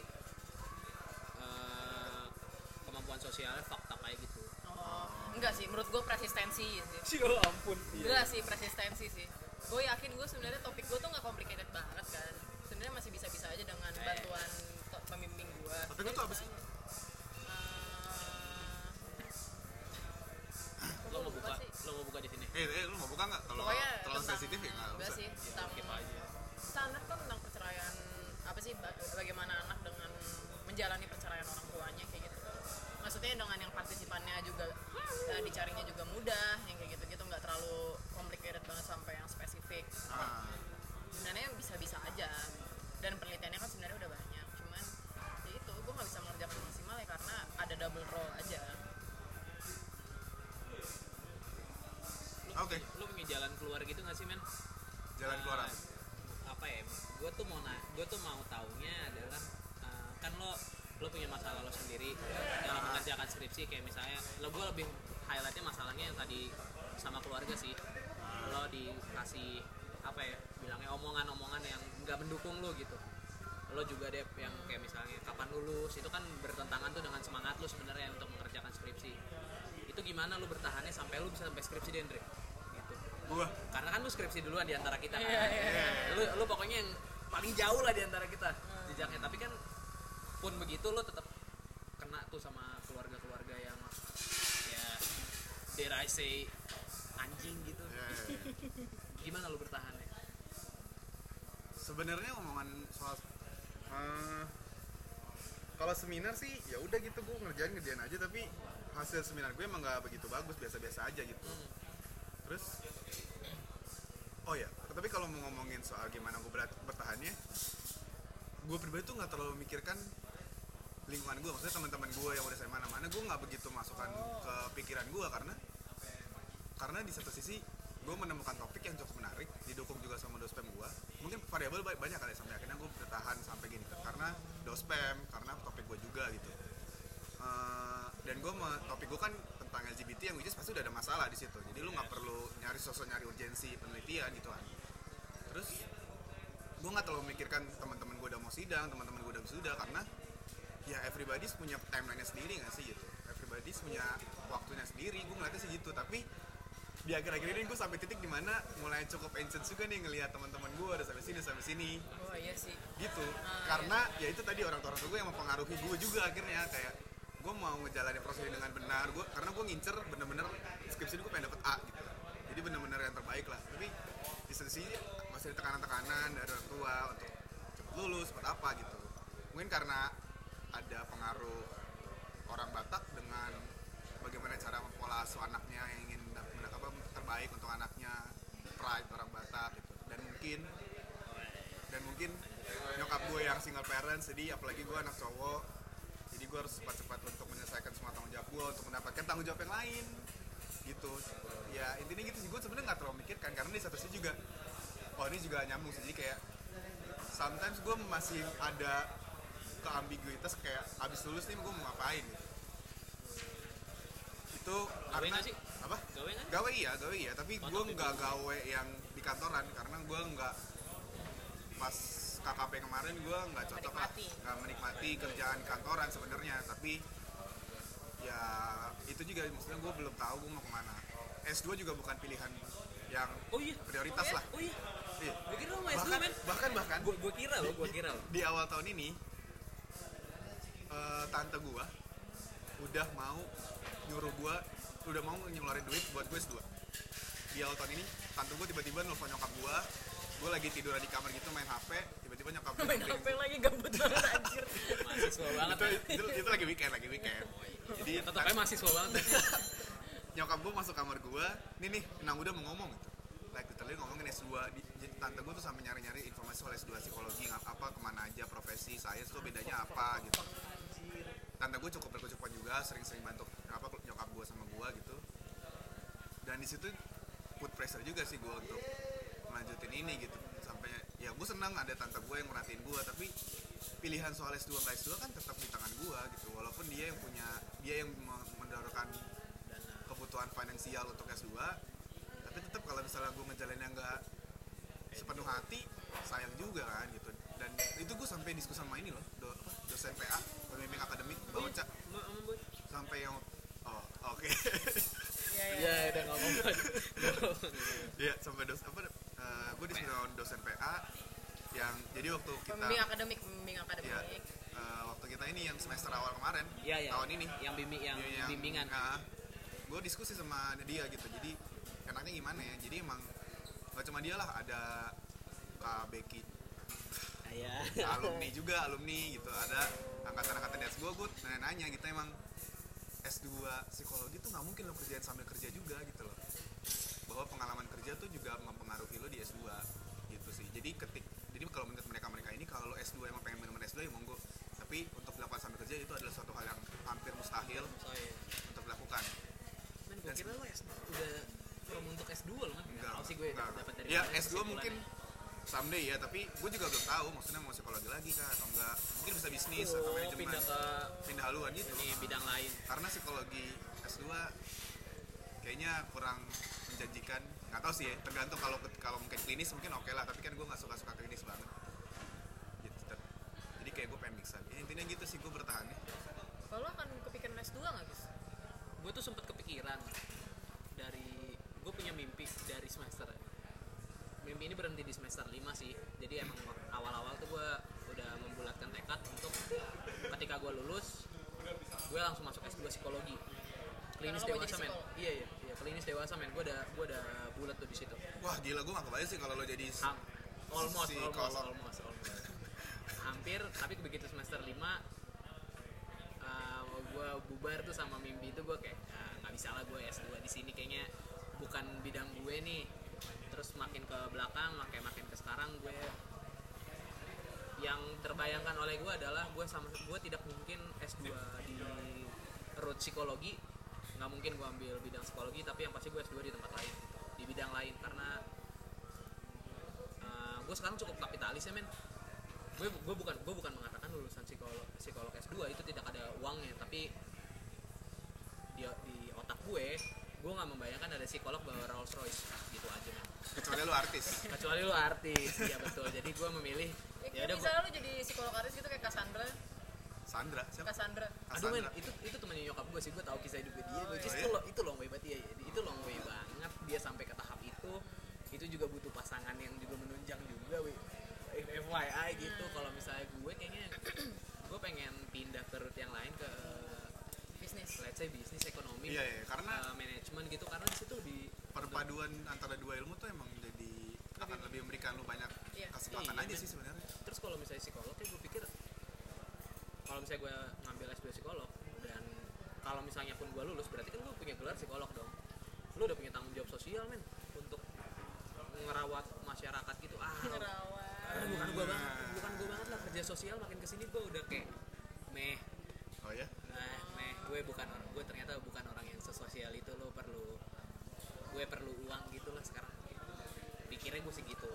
kemampuan sosialnya fakta kayak gitu Oh, enggak sih, menurut gue persistensi sih. ya ampun Enggak sih, persistensi sih. Gue yakin gue sebenarnya topik gue tuh nggak complicated banget kan. Sebenarnya masih bisa-bisa aja dengan Eh. bantuan to- pembimbing gue. Tapi gue tuh apa sih? lo mau buka lo mau buka di sini Eh, eh, lu mau buka nggak? Kalau Pokoknya terlalu tentang- sensitif ya nggak enggak sih, tentang skip aja standar kan tentang perceraian apa sih ba- bagaimana anak dengan menjalani dicarinya juga mudah yang kayak gitu gitu nggak terlalu complicated banget sampai yang spesifik. Ah, sebenarnya bisa-bisa aja. Dan penelitiannya kan sebenarnya udah banyak cuman ya itu gue nggak bisa mengerjakan maksimal ya karena ada double role aja. Oke. punya- lo punya jalan keluar gitu gak sih men? Jalan keluar Uh, apa? apa ya? Gue tuh mau na gue tuh mau taunya adalah uh, kan lo lo punya masalah lo sendiri. Dalam mengerjakan skripsi kayak misalnya lo gue lebih highlightnya masalahnya yang tadi sama keluarga sih. Lo dikasih apa ya bilangnya omongan-omongan yang nggak mendukung lo gitu. Lo juga deh yang kayak misalnya kapan lulus? Itu kan bertentangan tuh dengan semangat lo sebenarnya untuk mengerjakan skripsi. Itu gimana lo bertahannya sampai lo bisa sampai skripsi Dendre gitu. Gua? Karena kan lu skripsi duluan di antara kita kan. Iya, iya, lu lu pokoknya yang paling jauh lah di antara kita jejaknya. Tapi kan pun begitu lu tetap kena tuh sama keluarga-keluarga yang ya dare I say anjing gitu. Ya, ya, ya. gimana lu bertahan ya sebenarnya omongan soal eh, kalau seminar sih ya udah gitu gue ngerjain ngerjain aja tapi hasil seminar gue emang nggak begitu bagus biasa-biasa aja gitu. Terus oh ya tapi kalau mau ngomongin soal gimana gue bertahannya gue pribadi tuh nggak terlalu memikirkan lingkungan gue maksudnya teman-teman gue yang udah saya mana-mana gue nggak begitu masukkan ke pikiran gue karena karena di satu sisi gue menemukan topik yang cukup menarik didukung juga sama dospem gue mungkin variabel ba- banyak kali sampai akhirnya gue bertahan sampai gini karena dospem karena topik gue juga gitu. Eh, dan gue topik gue kan tentang LGBT yang which is pasti udah ada masalah di situ. Jadi lu nggak perlu nyari sosok nyari urgensi penelitian gitu kan. Terus gue nggak terlalu memikirkan teman-teman gue udah mau sidang teman-teman gue udah sudah karena ya everybody punya timeline-nya sendiri nggak sih gitu? Everybody punya waktunya sendiri gue ngeliatnya sih gitu. Tapi di akhir-akhir ini gue sampai titik di mana mulai cukup anxious juga nih ngelihat teman-teman gue udah sampai sini sampai sini. Oh iya sih. Gitu. Ah, karena ya itu tadi orang-orang tua gue yang mempengaruhi gue juga akhirnya. Kayak gue mau ngejalanin proses ini dengan benar gue karena gue ngincer bener-bener skripsi gue pengen dapet A gitu. Jadi bener-bener yang terbaik lah. Tapi di sisi masih ada tekanan-tekanan dari orang tua untuk cepet lulus cepet apa gitu. Mungkin karena ada pengaruh orang Batak dengan bagaimana cara mempola asuh anaknya yang ingin apa terbaik untuk anaknya pride orang Batak gitu. Dan mungkin dan mungkin nyokap gue yang single parents jadi apalagi gue anak cowok jadi gue harus cepat-cepat untuk menyelesaikan semua tanggung jawab gue untuk mendapatkan tanggung jawab yang lain gitu. Ya intinya gitu sih gue sebenarnya nggak terlalu mikirkan karena di satu sisi juga oh ini juga nyambung sih kayak sometimes gue masih ada keambiguitas kayak abis lulus nih gue mau ngapain? Gitu itu Gawe karena sih? apa? Gawe gawe iya gawe iya. Tapi gue nggak gawe. yang di kantoran karena gue nggak pas KKP kemarin gue nggak cocok lah. Nggak menikmati kerjaan kantoran sebenarnya. Tapi ya itu juga maksudnya gue belum tahu gue mau ke mana. S2 juga bukan pilihan yang oh iya. prioritas Oh iya? lah. Oh iya. Iya. gue kira lu mau S2 bahkan men. bahkan bahkan. Gue kira lo gue kira lo di awal tahun ini eh, tante gua udah mau nyuruh gua udah mau ngeluarin duit buat gue S2 di awal tahun ini tante gua tiba-tiba nelfon nyokap gua. Gua lagi tiduran di kamar gitu main HP tiba-tiba nyokap gua main HP lagi gabut banget anjir. Mahasiswa banget. Itu, itu, itu lagi weekend lagi weekend. Jadi tetap aja mahasiswa banget. Nyokap gue masuk kamar gue nih nih Nang udah mau ngomong. Gitu like literally ngomongin S2 di, jadi tante gue tuh sampai nyari-nyari informasi soal S2 psikologi ngap- apa ke mana aja profesi sains tuh bedanya apa gitu tante gue cukup berkecukupan juga sering-sering bantu apa nyokap gue sama gue gitu. Dan di situ put pressure juga sih gue untuk melanjutin ini gitu. Sampai ya gue senang ada tante gue yang merhatiin gue tapi pilihan soal S2 nggak S2 kan tetap di tangan gue gitu. Walaupun dia yang punya dia yang me- mendorongkan kebutuhan finansial untuk S2 tapi tetap kalau misalnya gue ngejalaninnya nggak sepenuh hati sayang juga kan gitu dan itu gue sampai diskusi sama ini loh do, apa, dosen PA pembimbing akademik baca iya, sampai yang oh oke. Ya ya ya udah ngomong Iya, sampai dos apa gue diskusi sama dosen PA yang jadi waktu kita pembimbing akademik pembimbing akademik. Iya. eh, waktu kita ini yang semester awal kemarin Iya, iya. tahun ini. Yang bimbing yang bimbingan. gue diskusi sama dia gitu. Jadi enaknya gimana ya? Jadi emang gak cuma dia lah ada Kak Becky ya alumni juga alumni gitu. Ada angkatan-angkatan di atas gue gue nanya-nanya gitu emang S2 psikologi tuh nggak mungkin lo kerjain sambil kerja juga gitu loh. Bahwa pengalaman kerja tuh juga mempengaruhi lo di S2 gitu sih. Jadi ketik jadi kalau menurut mereka mereka ini kalau lo S2 emang pengen bener-bener S2 ya monggo. Tapi untuk dilakukan sambil kerja itu adalah suatu hal yang hampir mustahil Sorry. untuk dilakukan. Men, gue kira lo S udah from untuk S2 lo kan nggak tahu sih gue Enggak. dapat dari ya mana S2 mungkin. Someday ya tapi gue juga belum tahu maksudnya mau psikologi lagi kah atau enggak. Mungkin bisa bisnis atau oh, manajemen. pindah ke pindah haluan gitu. ini bidang lain. Karena psikologi S2 kayaknya kurang menjanjikan. Nggak tahu sih ya tergantung kalau kalau mungkin klinis mungkin oke lah tapi kan gue nggak suka suka klinis banget. Gitu jadi kayak gue pengen mixan. Ya, intinya gitu sih gue bertahan ya. kalau akan kepikiran S2 nggak guys gue tuh sempet kepikiran dari gue punya mimpi dari semester mimpi ini berhenti di semester 5 sih. Jadi emang awal-awal tuh gue udah membulatkan tekad untuk ketika gue lulus gue langsung masuk S2 psikologi. Klinis dewasa men. iya iya. Iya klinis dewasa men. Gue udah gue udah bulat tuh di situ. Wah gila gue gak kebayang sih kalau lo jadi Ham- almost almost Psikolog. almost almost. Hampir tapi begitu semester 5 gue bubar tuh sama mimpi itu gue kayak "Ah, nggak bisa lah gue S2 di sini. Kayaknya bukan bidang gue nih terus makin ke belakang makin makin ke sekarang gue yang terbayangkan oleh gue adalah gue sama gue tidak mungkin S2 di road psikologi nggak mungkin gue ambil bidang psikologi tapi yang pasti gue S2 di tempat lain di bidang lain karena gue sekarang cukup kapitalis ya men. Gue gue bukan gue bukan mengatakan lulusan psikolog psikolog S2 itu tidak ada uangnya tapi di di otak gue gue nggak membayangkan ada psikolog bawa Rolls Royce gitu aja men kecuali lo artis. Kecuali lu artis ya betul. Jadi gue memilih Ya, ya udah misalnya lu jadi psikolog artis gitu kayak Cassandra, Sandra siapa? Cassandra. aduh men itu itu temennya nyokap gue sih. Gue tahu kisah hidup dia. Oh, which iya. itu lo itu long way banget ya itu long way banget. Dia sampai ke tahap itu. Itu juga butuh pasangan yang juga menunjang juga wi FYI gitu. Kalau misalnya gue kayaknya gue pengen pindah ke route yang lain ke bisnis. let's say bisnis ekonomi Iya, iya, karena- eh, manajemen gitu. Karena di situ di perpaduan antara dua ilmu tuh emang jadi akan lebih memberikan lu banyak Iya. kesempatan Iya, aja men. sih sebenarnya terus kalau misalnya psikolog ya gue pikir kalau misalnya gue ngambil S2 psikolog dan kalau misalnya pun gue lulus berarti kan gue punya gelar psikolog dong lu udah punya tanggung jawab sosial men untuk ngerawat masyarakat gitu ah Ngerawat. ah, bukan gue banget bukan gue banget lah kerja sosial makin ke sini gue udah kayak meh oh ya nah meh gue bukan orang gue ternyata bukan orang yang sesosial itu lo perlu gue perlu uang gitu lah sekarang. Pikirnya gue sih gitu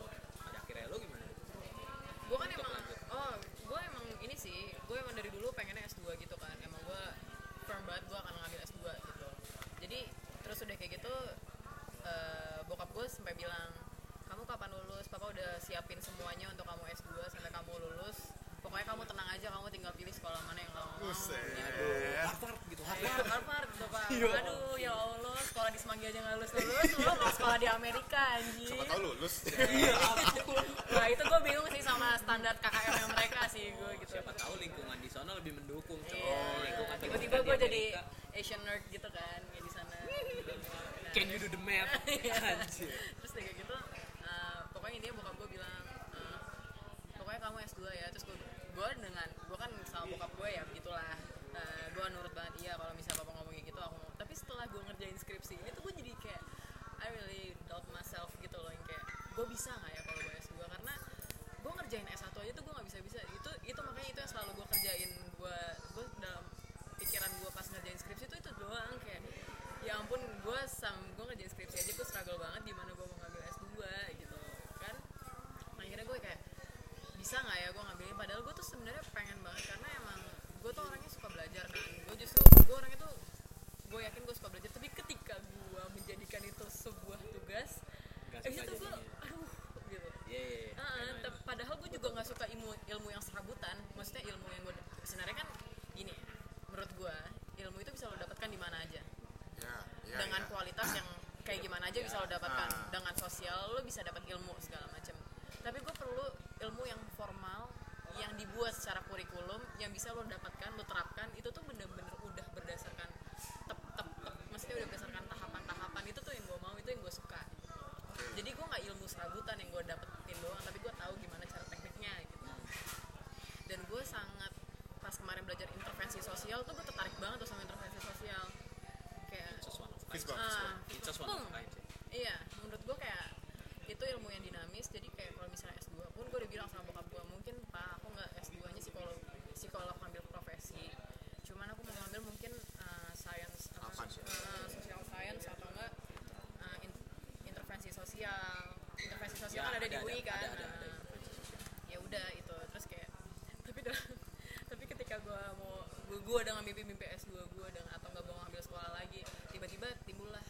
gue gue udah ngambil mimpi S2 gue udah atau nggak mau ngambil sekolah lagi tiba-tiba timbullah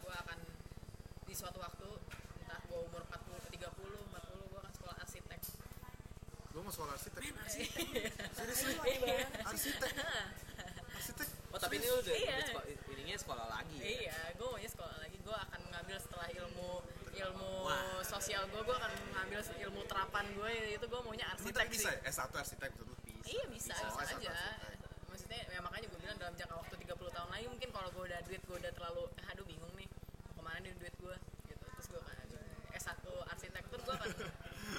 gue akan di suatu waktu entah gue umur 40 ke 30 40 gue akan sekolah arsitek. Gue mau sekolah arsitek. Iya. seriously arsitek. Arsitek. Oh tapi ini udah Iya. ininya sekolah lagi ya? iya gue maunya sekolah lagi. Gue akan mengambil setelah ilmu ilmu Wah. sosial gue gue akan ngambil ilmu terapan gue itu gue maunya arsitek tapi bisa sih. ya? S1 arsitek gitu iya bisa, Bisa. bisa, S1 aja arsitek. maksudnya ya makanya gue bilang dalam jangka waktu 30 tahun lagi mungkin kalau gue udah duit gue udah terlalu eh, aduh bingung nih ke mana nih duit gue gitu terus gue kan S1 arsitektur gue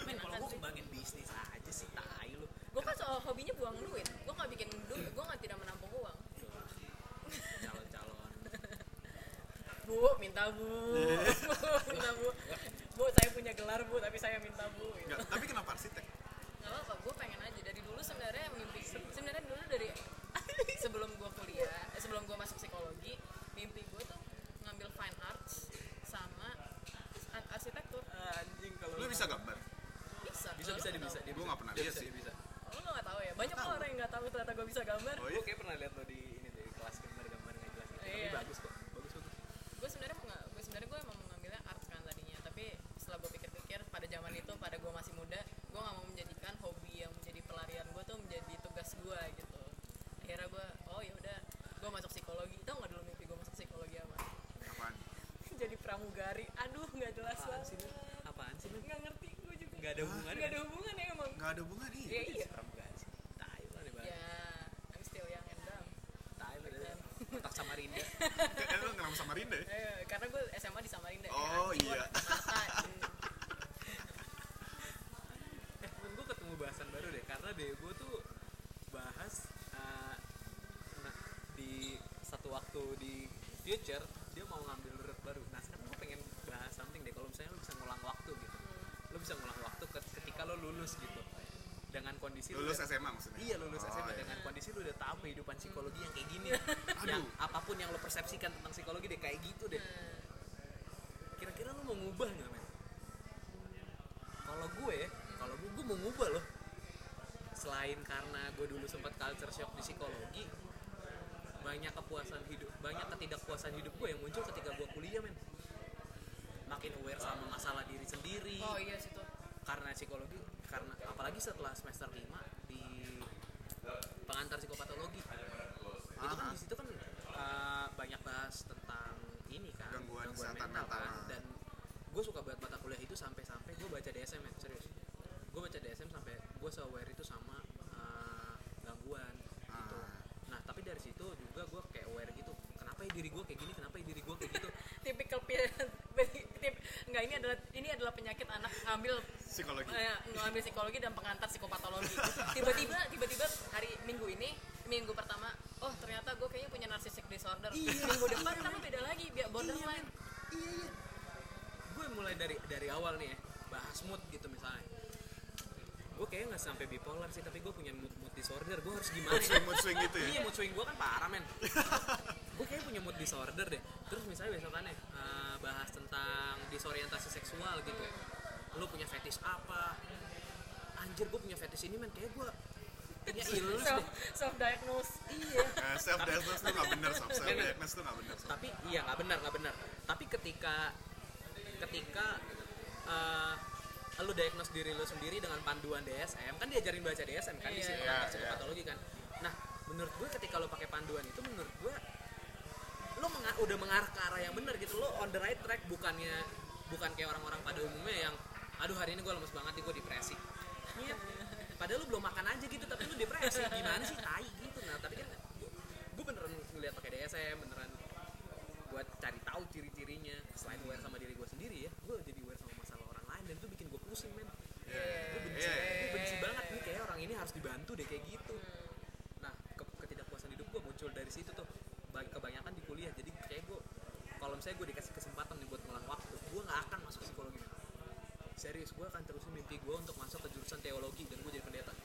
Men, kalau gue sih. kembangin bisnis aja sih, tai lu. gue kan soal hobinya buang duit gue nggak bikin duit gue nggak tidak menampung uang Calon-calon. bu minta bu minta bu bu saya punya gelar bu tapi saya minta bu gitu. Enggak, tapi kenapa arsitek? nggak apa gue pengen aja dari dulu sebenarnya mimpi sebenarnya dulu dari sebelum gue kuliah eh, sebelum gue masuk psikologi mimpi gue tuh ngambil fine arts sama ar- arsitektur Anjing kalau Lu bisa gambar? Bisa dia bisa dia Gua nggak pernah dia lihat bisa sih. bisa. Lu nggak tahu ya? Banyak orang yang nggak tahu ternyata gue bisa gambar. Oh gue iya? kayak pernah lihat lo di ini deh kelas gambar-gambar nggak jelas gitu. tapi Iya. bagus kok. Bagus bagus. Gue sebenarnya mau nggak gue sebenarnya gue emang mau ngambilnya arts kan tadinya. Tapi setelah gue pikir-pikir pada zaman itu pada gue masih muda gue nggak mau menjadikan hobi yang menjadi pelarian gue tuh menjadi tugas gue gitu. Akhirnya gue oh ya udah gue masuk psikologi. Tau nggak dulu mimpi gue masuk psikologi apa? Apaan? jadi pramugari. Aduh nggak jelas apaan sih banget lu? Apaan sih nggak gue nggak ada hubungannya nggak ada hubungannya emang Nggak ada hubungan nih. Iya, iya. pramugari sih tai aneh banget ya I'm still young and dumb tai lu dari otak Samarinda Eh, lu kenapa sama Rinda ya? eh, karena gue SMA di Samarinda ya. Oh, Gua iya. eh gue ketemu bahasan baru deh karena deh gue tuh bahas nah, di satu waktu di future dia mau ngambil route baru nah sekarang gue pengen bahas something deh kalau misalnya lo bisa ngulang waktu gitu lo bisa ngulang waktu ke- ketika lo lulus gitu dengan kondisi Lulus udah- SMA maksudnya? Iya lulus Oh, SMA iya. dengan kondisi lu udah tahu kehidupan psikologi yang kayak gini. Aduh. yang apa pun yang lo persepsikan tentang psikologi deh kayak gitu deh. Kira-kira lu mau ngubah nggak men? Kalau gue, kalau gue, gue mau ngubah loh. Selain karena gue dulu sempat culture shock di psikologi, banyak kepuasan hidup, banyak ketidakpuasan hidup gue yang muncul ketika gue kuliah men. Makin aware sama masalah diri sendiri oh iya situ karena psikologi apalagi setelah semester 5 di pengantar psikopatologi itu kan Aha. di situ kan uh, banyak bahas tentang ini kan Gangguan kesehatan mental. dan gue suka banget mata kuliah itu sampai-sampai gue baca DSM men serius gue baca DSM sampai gue aware itu sama uh, gangguan gitu Ah. nah tapi dari situ juga gue kayak aware gitu kenapa ya diri gue kayak gini kenapa ya diri gue kayak gitu tipikal pi- tip enggak ini adalah ini adalah penyakit anak ngambil Psikologi. eh, ngambil psikologi dan pengantar psikopatologi. Tiba-tiba tiba-tiba hari minggu ini minggu pertama oh ternyata gue kayaknya punya narcissistic disorder. Minggu depan kan beda lagi? Biar borderline. iya iya. Gue mulai dari dari awal nih ya bahas mood gitu misalnya. Gue kayaknya nggak sampai bipolar sih tapi gue punya mood, mood disorder. Gue harus gimana Mood swing, mood swing gitu ya? iya mood swing gue kan parah men. Gue kayaknya punya mood disorder deh. Terus misalnya besokannya eh, bahas tentang disorientasi seksual gitu lu punya fetish apa? Anjir gue punya fetish ini men. Kayak gue punya illness self, deh. self diagnose iya. Eh, self diagnosis tuh nggak bener, sob. Self diagnosis tuh nggak bener, sob. tapi iya nggak benar nggak benar tapi ketika ketika eh, lu diagnose diri lu sendiri dengan panduan DSM kan diajarin baca DSM kan di Iya, situ iya, kan iya. psikopatologi kan. Nah menurut gue ketika lu pakai panduan itu menurut gue lu menga- udah mengarah ke arah yang benar gitu. Lu on the right track bukannya bukan kayak orang-orang pada umumnya yang aduh hari ini gue lemes banget nih gue depresi. Iya. padahal lu belum makan aja gitu tapi lu depresi. Gimana sih tai gitu. Nah tapi kan gue beneran ngeliat pakai DSM beneran buat cari tahu ciri-cirinya. Selain aware sama diri gue sendiri ya gue jadi aware sama masalah orang lain dan itu bikin gue pusing men. Iya, gue benci, iya, iya. gue benci banget nih kayak orang ini harus dibantu deh kayak gitu. Nah ke- ketidakpuasan hidup gue muncul dari situ tuh. Ba- kebanyakan di kuliah. Jadi kayak gue kalau misalnya gue dikasih kesempatan nih buat ngulang waktu gue nggak akan masuk psikologi. Serius gue akan terusin mimpi gue untuk masuk ke jurusan teologi dan gue jadi pendeta.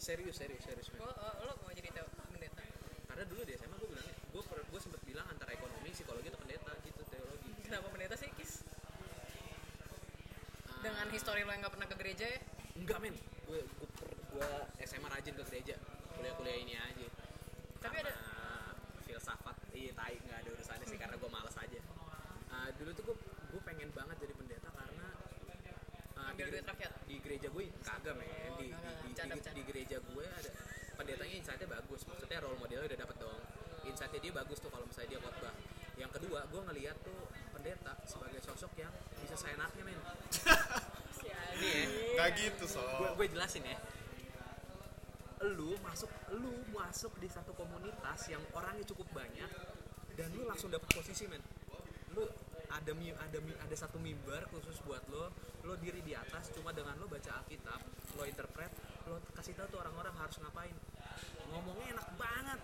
Serius serius serius men. oh, oh, lo mau jadi teo pendeta? Karena dulu di SMA gue bilangnya gue gue sempet bilang antara ekonomi psikologi atau pendeta gitu teologi. Kenapa pendeta sih kis? Ah, dengan histori lo yang nggak pernah ke gereja ya? Enggak men. Gue gue gue SMA rajin ke gereja. Kuliah kuliah ini aja. Tapi ada- filsafat. Iya tai. Nggak ada urusannya sih karena gue malas aja. Ah, dulu tuh gue gue pengen banget jadi Ambil di, duit rakyat? di gereja gue kagak men Oh, di, di, kagak. di, Bercanda, di, bercanda. di gereja gue ada pendetanya insightnya bagus maksudnya role modelnya udah dapet dong insightnya dia bagus tuh kalau misalnya dia khotbah yang kedua gue ngeliat tuh pendeta sebagai sosok yang bisa seenaknya men Ini ya. Gak gitu so. gue gue jelasin ya lu masuk lu masuk di satu komunitas yang orangnya cukup banyak dan lu langsung dapat posisi men lu ada mi ada mi ada satu mimbar khusus buat lo lo diri di atas cuma dengan lo baca alkitab lo interpret lo kasih tahu tuh orang-orang harus ngapain ngomongnya enak banget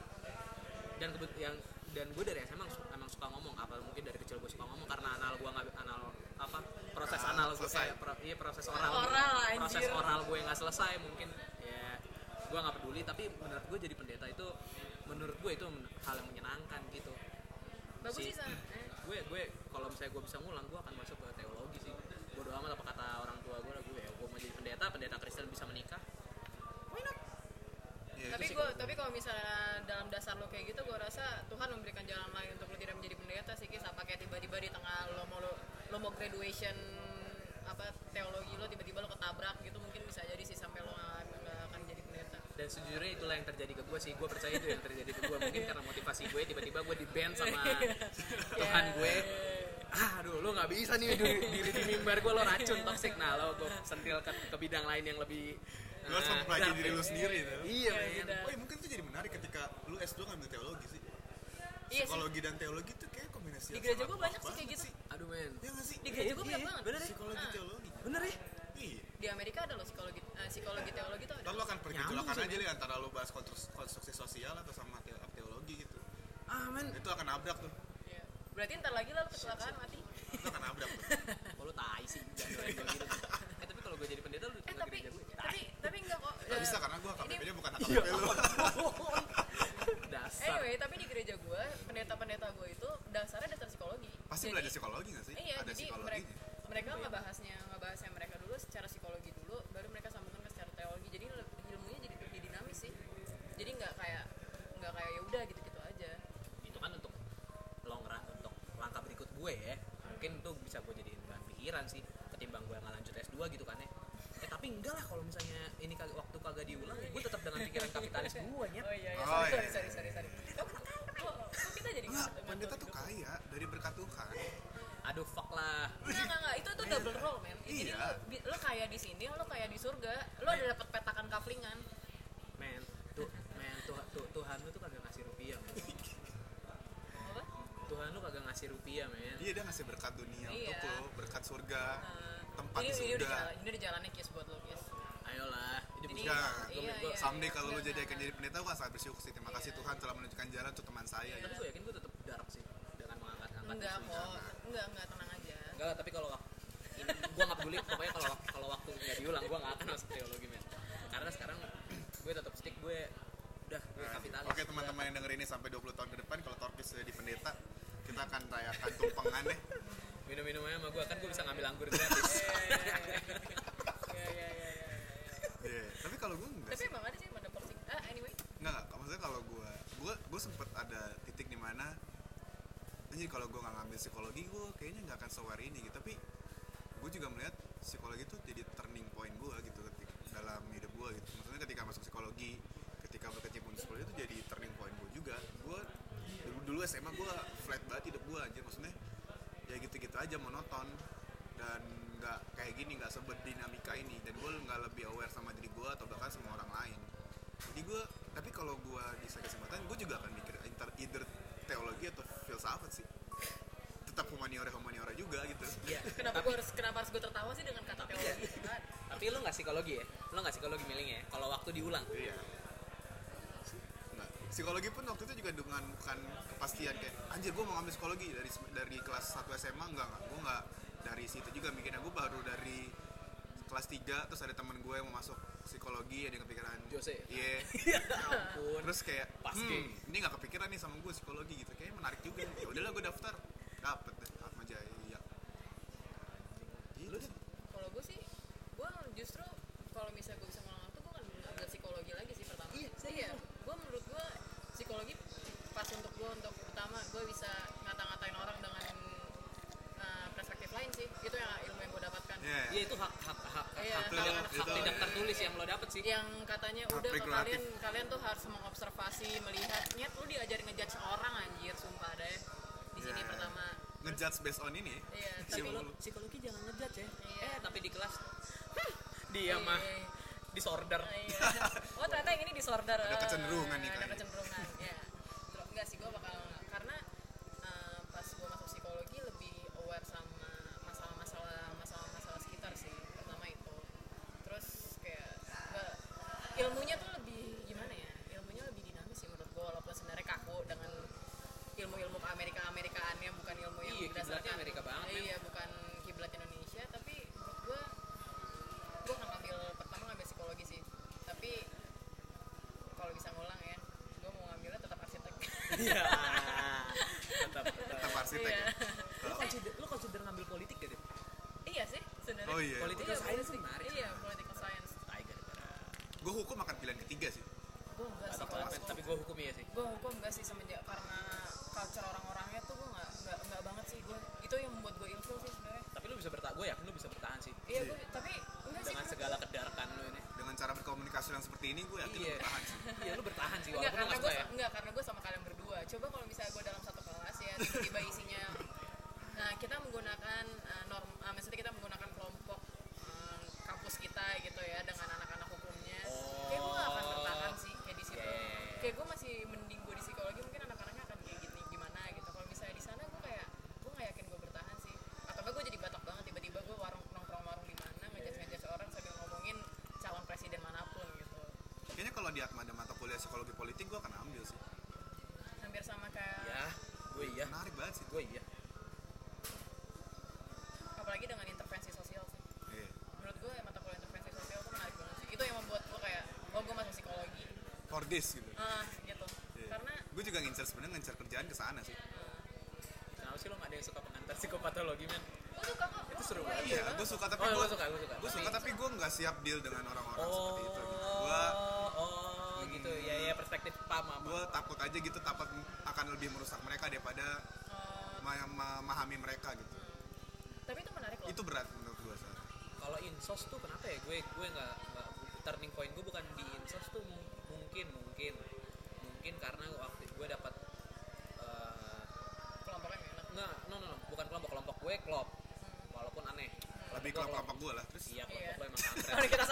dan kebet yang dan gue dari SMA emang, emang suka ngomong apa mungkin dari kecil gue suka ngomong karena anal gue nggak anal apa proses Ah, anal gue selesai. kayak pro- iya proses oral Oral, proses anjir. oral gue nggak selesai mungkin ya gue nggak peduli tapi menurut gue jadi pendeta itu menurut gue itu hal yang menyenangkan gitu bagus Si- sih. Gue gue kalau misalnya gue bisa ngulang gue akan masuk ke teologi sih. Bodo amat apa kata orang tua gue lah gue ya gue mau jadi pendeta pendeta Kristen bisa menikah. Why not? Iya, tapi gue tapi kalau misalnya dalam dasar lo kayak gitu gue rasa Tuhan memberikan jalan lain untuk lo tidak menjadi pendeta sih kisah pakai tiba-tiba di tengah lo mau lo, lo mau graduation apa teologi lo tiba-tiba lo ketabrak gitu mungkin bisa jadi sih sampai lo dan sejujurnya itulah yang terjadi ke gue sih gue percaya itu yang terjadi ke gue mungkin karena motivasi gue tiba-tiba gue di band sama Tuhan gue ah aduh lo nggak bisa nih diri, diri di mimbar gue lo racun toxic nah lo gue sentil ke, ke bidang lain yang lebih Lu harus ah, mempelajari diri ya. lu sendiri tuh. iya Iya, men gitu. Oh, iya, mungkin itu jadi menarik ketika lu S2 ngambil teologi sih. iya sih Psikologi dan teologi tuh kayak kombinasi Di gereja pas banyak sih kayak gitu. sih. aduh men Iya nggak sih? di gereja gue Iya, banyak iya, banget bener ya? Psikologi Ah. teologi. bener ya Iya. Di Amerika ada loh psikologi eh, psikologi teologi tuh ada Ntar lu akan pergi sih, aja nih antara lu bahas konstruksi, sosial atau sama te- teologi gitu. ah men Itu akan nabrak tuh. Iya. berarti ntar lagi lah lo kecelakaan mati Itu akan nabrak tuh. kalau lu tai sih jangan gue gitu eh tapi kalau gue jadi pendeta lu eh tapi gue tapi tapi enggak kok Gak Eh, bisa karena gua ini- KPP-nya bukan AKPP lu. dasar Anyway, tapi di gereja gue, pendeta-pendeta gue itu dasarnya dasar psikologi. Pasti belajar psikologi gak sih? Iya, Ada jadi psikologinya. mereka mereka nggak bahasnya gue ya mungkin itu bisa gue jadiin bahan pikiran sih ketimbang gue nggak lanjut S2 gitu kan ya eh tapi enggak lah kalau misalnya ini kag- waktu kagak diulang ya gue tetap dengan pikiran kapitalis gue ya Oh iya, iya. Oh, sorry, iya. sorry, sorry, sorry, sorry. Kok kita jadi nggak- pendeta tuh tahu kaya dari berkat Tuhan. aduh fuck lah Enggak, enggak, enggak. Itu tuh double role, men. Jadi Iya. lo, bi- lo kayak di sini, lo kayak di surga. Lo ada dapat petakan kaflingan. Ngasih rupiah men Iya dia ngasih berkat dunia Iya. untuk lo, berkat surga, Nah, tempat ini, di ini udah surga. jalan, ini udah jalannya buat lo, kiss. ayolah hidup Ini- Enggak, iya, gue iya. someday kalau lu Enggak, jadi akan jadi pendeta gue sangat bersyukur sih. Terima kasih Iya. Tuhan telah menunjukkan jalan untuk teman saya. tapi Ya. gue yakin gue tetap dark sih dengan mengangkat angkat Enggak kok, enggak, enggak, tenang aja. Enggak lah, tapi kalau gue nggak peduli pokoknya kalau kalau waktu nggak diulang gue nggak akan masuk teologi men karena sekarang gue tetap stick gue udah gue Nah, kapitalis Oke teman-teman yang denger ini sampai 20 tahun ke depan kalau Torpis jadi pendeta kita akan rayakan tumpengan deh. minum-minum aja sama gue kan gue bisa ngambil anggur gratis Iya, iya, iya, iya. Iya. Tapi kalau gue enggak Tapi emang ada sih pada porsi. Ah, anyway. Enggak, enggak. Maksudnya kalau gue, gue, gue sempet ada titik di mana jadi kalau gue nggak ngambil psikologi, gue kayaknya nggak akan sewar ini gitu. Tapi gue juga melihat psikologi itu jadi turning point gue gitu ketika dalam hidup gue gitu. Maksudnya ketika masuk psikologi, ketika berkecimpung di psikologi itu jadi turning point gue juga. Gue dulu, SMA gue flat banget hidup gue aja. Maksudnya ya gitu-gitu aja monoton dan nggak kayak gini nggak sebet dinamika ini dan gue nggak lebih aware sama diri gue atau bahkan sama orang lain jadi gue tapi kalau gue bisa kesempatan gue juga akan mikir inter, either teologi atau filsafat sih tetap humaniora humaniora juga gitu Iya. Kenapa gue harus kenapa harus gue tertawa sih dengan kata teologi? Tapi lu nggak psikologi ya lu nggak psikologi milingnya ya kalau waktu diulang iya. Psikologi pun waktu itu juga dengan bukan kepastian kayak anjir gue mau ngambil psikologi dari dari kelas 1 SMA enggak enggak. Gue enggak dari situ juga mikirnya. Gue baru dari kelas 3 terus ada teman gue yang mau masuk psikologi ada yang kepikiran. Jose. iya. Ya ampun. Terus kayak Pasti. hmm, ini nggak kepikiran nih sama gue psikologi gitu. Kayaknya menarik juga. Ya udahlah gue daftar. Dapet deh Atma Jaya. Gitu sih. kalau gue sih, gue justru kalau misalnya gue bisa ngulang waktu, gue kan ngambil psikologi lagi sih pertama. Iya, iya. Gue menurut gue psikologi pas untuk gue untuk pertama gue bisa ngata-ngatain orang dengan uh, perspektif lain sih. Itu yang ilmu yang gue dapatkan. Iya. Iya itu hak hak hak Iya, hak, hak- tidak, hak- tidak tertulis yang lo dapet sih yang katanya Hak udah regulatif. kalian kalian tuh harus mengobservasi melihat nyet lu diajarin ngejudge orang anjir sumpah deh di sini Ya. pertama ngejudge based on ini Iya, tapi psikologi, psikologi jangan ngejudge ya Iya. eh tapi di kelas dia mah Iya. disorder Iya. Oh ternyata yang ini disorder. Ada eh, kecenderungan nih Ada kayaknya. kecenderungan. ya. Terus enggak sih arsitek Iya. ya lu consider lu consider ngambil politik gak deh iya sih sebenarnya. Oh iya. Political Iya, science politik. menarik. iya political science. Gara-gara gue hukum akan pilihan ketiga sih. Gue enggak sih kalau tapi gue hukum iya sih. Gue hukum enggak sih semenjak karena culture orang-orangnya tuh gue nggak nggak nggak banget sih. Gue itu yang membuat gue ilfil sih sebenarnya. Tapi lu bisa bertahan gue yakin lu bisa bertahan sih. Iya gue tapi enggak sih dengan segala kedarkan lu ini. Dengan cara berkomunikasi yang seperti ini gue yakin iya. lu bertahan sih. Iya lu bertahan sih Enggak, walaupun lu karena nggak gue suka ya. enggak karena gue sama kalian berdua. Coba kalau this gitu. Ah gitu. Iya. karena gue juga ngincar sebenarnya ngincar kerjaan ke sana sih. Kenapa sih lu gak ada yang suka pengantar psikopatologi men? Gue suka kok. Itu seru banget. iya gue suka tapi oh gue suka gue suka. gue suka tapi gue nggak siap deal dengan orang-orang oh seperti itu. Gitu. gue oh gitu. Ya ya perspektif paham apa gue takut aja gitu takut akan lebih merusak mereka daripada ma- ma- memahami mereka gitu. Tapi itu menarik loh. Itu berat menurut gue soalnya kalau insos tuh kenapa ya? Gue gue nggak nggak turning point gue bukan di insos tuh mungkin karena waktu gue dapat eh, kelompoknya enak? Nggak no, no no bukan kelompok kelompok gue klop. Walaupun aneh. Lebih Kelompok- kelompok gue lah. Terus iya kelompok Iya. gue emang kampret kita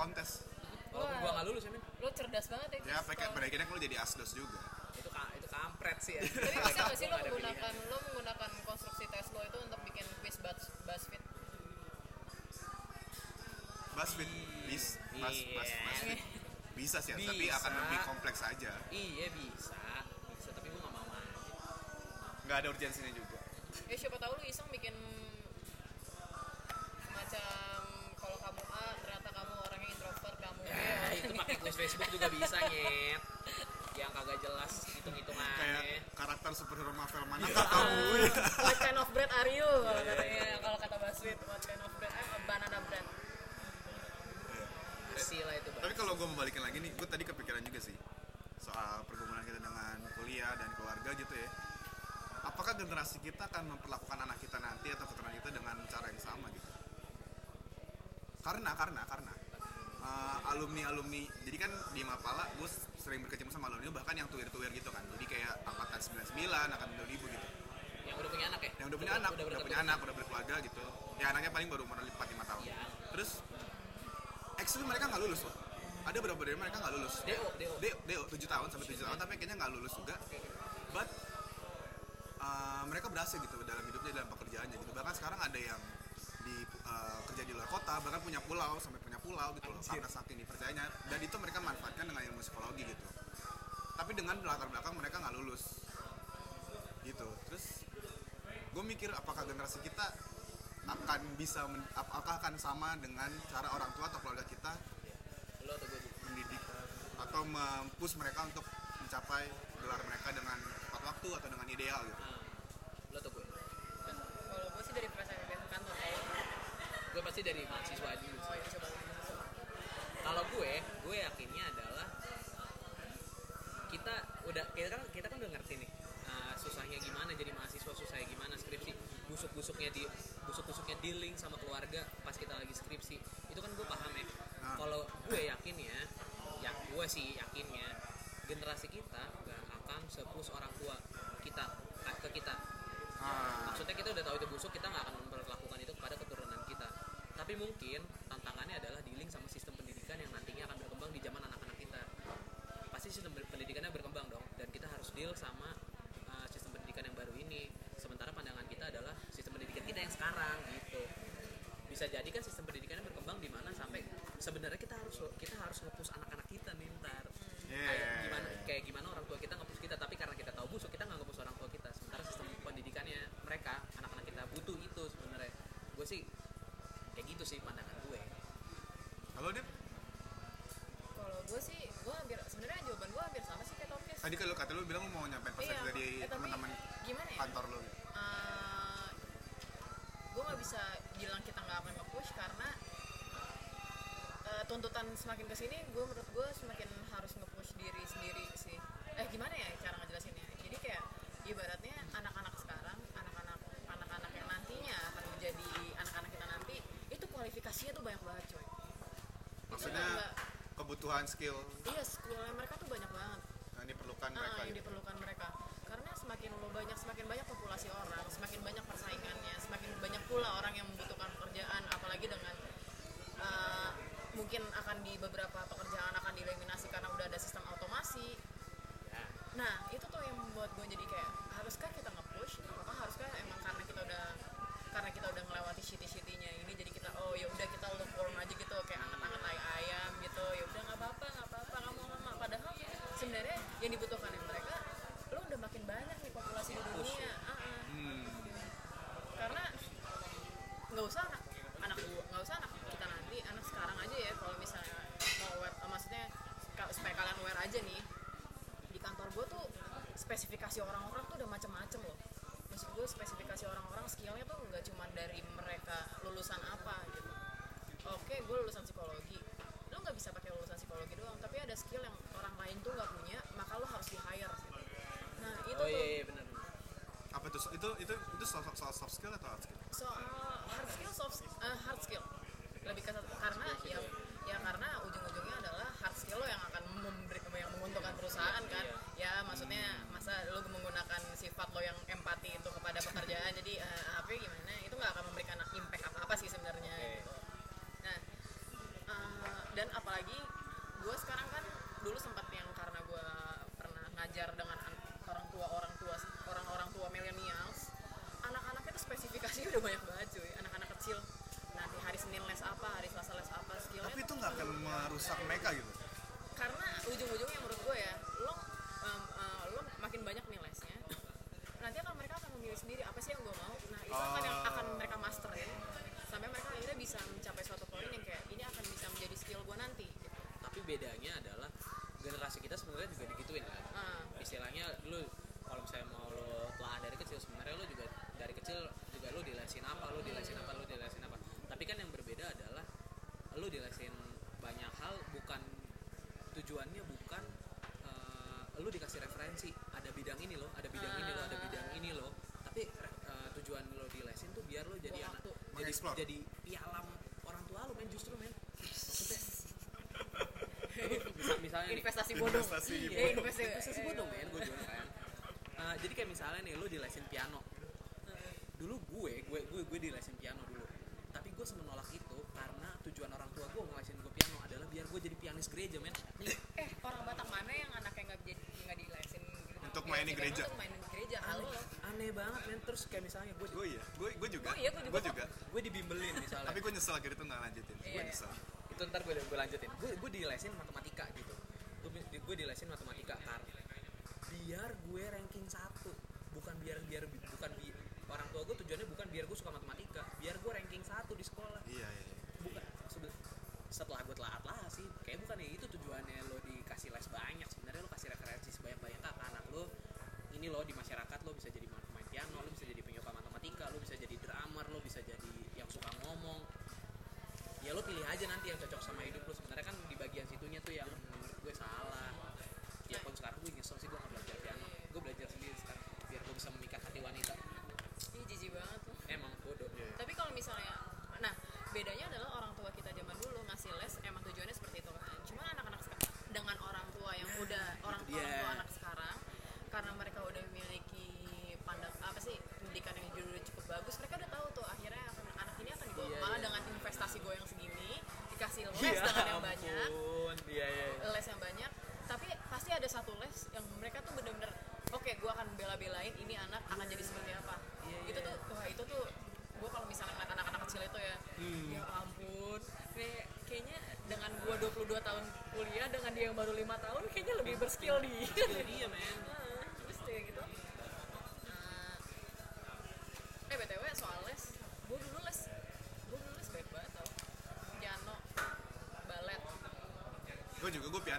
kontes. Walaupun gue nggak lulus ya men lo cerdas banget ya ya Chris. pada akhirnya lo jadi asdos juga. Itu ka- itu kampret sih ya. Tapi bisa gak sih lo Gua nggak menggunakan lo menggunakan konstruksi tes lo itu untuk bikin quiz Buzz- BuzzFeed? Buzzfeed. Bis bas, Iya. bas, bisa sih tapi Bisa. akan lebih kompleks aja. Iya bisa. Bisa tapi gue nggak mau aja nggak ada urgensinya juga. Ya siapa tahu lu iseng bikin quiz Facebook juga bisa nyet. Yang kagak jelas hitung hitungannya kayak karakter superhero Marvel mana Iya. kamu what kind of bread are you kalau Iya, katanya. iya. kalau kata BuzzFeed what kind of bread I'm a banana bread. Isi lah itu tapi kalau gue mau balikin lagi nih gue tadi kepikiran juga sih soal pergumulan kita dengan kuliah dan keluarga gitu ya. Apakah generasi kita akan memperlakukan anak kita nanti atau keturunan kita dengan cara yang sama gitu? Karena karena karena alumni alumni jadi kan di Mapala gue sering berkecimpung sama alumni bahkan yang tuir tuir gitu kan. Jadi kayak angkatan 99 angkatan 2000 gitu. Yang udah punya anak ya? Yang udah punya anak udah, berketurunan. punya anak udah berkeluarga gitu. Ya anaknya paling baru umur 4 5 tahun. Iya. terus actually mereka nggak lulus loh. Ada beberapa dari mereka nggak lulus. Deo, Deo. Deo, Deo 7 tahun sampai 7 tahun tapi kayaknya nggak lulus juga. But uh, mereka berhasil gitu dalam hidupnya dalam pekerjaannya gitu. Bahkan sekarang ada yang uh, kerja di luar kota bahkan punya pulau sampai punya pulau gitu loh karena saking dipercayanya dan itu mereka manfaatkan dengan ilmu psikologi gitu. Tapi dengan latar belakang mereka nggak lulus. Gitu. Terus gue mikir apakah generasi kita akan bisa men- apakah akan sama dengan cara orang tua atau keluarga kita lo atau gue mendidik atau mempush mereka untuk mencapai gelar mereka dengan tepat waktu atau dengan ideal gitu. Nah, lo atau gue kalau gue sih dari perasaan gue pasti dari mahasiswa dulu oh ya coba kalau gue gue yakinnya adalah kita udah kita kan kita kan udah ngerti nih uh, susahnya gimana jadi mahasiswa susahnya gimana skripsi. Busuk busuknya di busuk busuknya dealing sama keluarga pas kita lagi skripsi. Itu kan gue paham ya. Nah. kalau gue yakin ya ya gue sih yakinnya generasi kita gak akan sepus orang tua kita ke kita. Ah, maksudnya kita udah tahu itu busuk kita nggak akan memperlakukan itu kepada keturunan kita tapi mungkin tantangannya adalah dealing sama sistem pendidikan yang nantinya akan berkembang di zaman anak-anak kita. Pasti sistem pendidikannya berkembang dong dan kita harus deal sama uh, sistem pendidikan yang baru ini. Sementara pandangan kita adalah sistem pendidikan kita yang sekarang gitu. Bisa jadi kan sistem pendidikannya berkembang di mana sampai sebenarnya kita harus kita harus ngepush anak-anak kita nih ntar. Yeah. kayak gimana kayak gimana orang tua kita ngepush kita tapi karena kita tahu busuk kita nggak ngepush orang tua kita sementara sistem pendidikannya mereka anak-anak kita butuh itu sebenarnya gue sih kayak gitu sih pandangan gue. Halo Dip, kalau gue sih gue hampir sebenarnya jawaban gue hampir sama sih kayak Topis tadi kalau kata lu bilang mau nyampein pesan Iya, dari eh, teman-teman gimana ya? kantor lu. Gue nggak bisa bilang kita nggak akan nge-push karena eh, tuntutan semakin ke sini gue menurut gue semakin harus nge-push diri sendiri sih. Eh gimana ya cara ngejelasinnya? Jadi kayak ibaratnya kualifikasinya tuh banyak banget coy. Maksudnya nggak- kebutuhan skill? Iya skillnya mereka tuh banyak banget. Yang diperlukan Ah, mereka yang gitu. diperlukan mereka. Karena semakin lo banyak semakin banyak populasi orang semakin banyak persaingannya semakin banyak pula orang yang membutuhkan pekerjaan apalagi dengan uh, mungkin akan di beberapa pekerjaan akan dieliminasi karena udah ada sistem otomasi ya. Nah itu tuh yang membuat gue jadi kayak spesifikasi orang-orang tuh udah macem-macem loh. Maksud gue spesifikasi orang-orang skillnya tuh nggak cuma dari mereka lulusan apa gitu. Oke gue lulusan psikologi. Lo nggak bisa pakai lulusan psikologi doang tapi ada skill yang orang lain tuh nggak punya maka lo harus di hire nah itu oh tuh. iya iya benar benar. apa tuh itu itu itu soal, soal soft skill atau hard skill? Soal hard skill soft eh, hard skill. Lebih ke karena ya ya karena ujung-ujungnya adalah hard skill lo yang akan memberi yang menguntungkan perusahaan kan. Ya maksudnya masa lo menggunakan sifat lo yang empati itu kepada pekerjaan jadi eh, apa gimana? Itu nggak akan memberikan impact apa apa sih sebenarnya Oke. gitu. Nah eh, dan apalagi gue sekarang kan dulu sempat yang karena gue pernah ngajar dengan an- orang tua orang tua orang-orang tua millennials anak-anaknya tuh spesifikasinya udah banyak banget cuy. Anak-anak kecil. Nanti hari senin les apa hari selasa les apa skillnya tapi itu nggak akan merusak mereka gitu? Karena ujung-ujungnya waktu. jadi pialam orang tua lo men justru men. Maksudnya misal, misalnya nih. Investasi bodong. Investasi Iya, bodong. investasi, investasi bodong men gue kan. Eh, jadi kayak misalnya nih lu di lesin piano. Dulu gue gue gue gue di lesin piano dulu. Tapi gue semenolak itu karena tujuan orang tua gue ngelesin gue piano adalah biar gue jadi pianis gereja men. Eh orang Batak mana yang anaknya nggak jadi Untuk main di gereja. untuk gereja halo aneh banget men. Terus kayak misalnya gue gue iya gue gue juga. Oh iya, gue juga gue juga. gue dibimbelin misalnya. Tapi gue nyesel akhirnya tuh nggak lanjutin. Gue Iya. nyesel. Itu ntar gue gue lanjutin. Gue gue dilesin matematika gitu. Gue gue dilesin matematika kar biar gue ranking satu. Bukan biar biar bukan bi- orang tua gue tujuannya bukan biar gue suka matematika. Biar gue ranking satu di sekolah. Iya iya iya. bukan setelah gue telat lah sih. Kayak bukan ya itu tujuannya lo dikasih les banyak sebenarnya lo kasih referensi sebanyak banyaknya ke anak lo ini lo di masyarakat lo bisa jadi pemain piano lo bisa jadi penyuka matematika lo bisa jadi drummer lo bisa jadi yang suka ngomong ya lo pilih aja nanti yang cocok sama hidup lo sebenarnya kan di bagian situnya tuh yang menurut gue salah ya pun sekarang gue nyesel sih gue gak belajar piano gue belajar sendiri sekarang biar gue bisa memikat hati wanita Ih, jijik banget tuh. emang bodoh Iya. Tapi kalau misalnya, nah bedanya adalah orang tua kita zaman dulu ngasih les emang tujuannya seperti itu kan. Cuma anak-anak sekarang dengan orang tua yang udah orang itu orang dia. tua anak les dengan yang banyak, ampun iya iya les yang banyak. Tapi pasti ada satu les yang mereka tuh bener-bener oke gue akan bela-belain ini anak akan jadi seperti apa. Iya, itu iya. tuh wah itu tuh gue kalau misalnya ngeliat anak-anak kecil itu ya Hmm. ya ampun. Kayak kayaknya dengan gue 22 tahun kuliah dengan dia yang baru lima tahun kayaknya lebih berskill di Skill dia men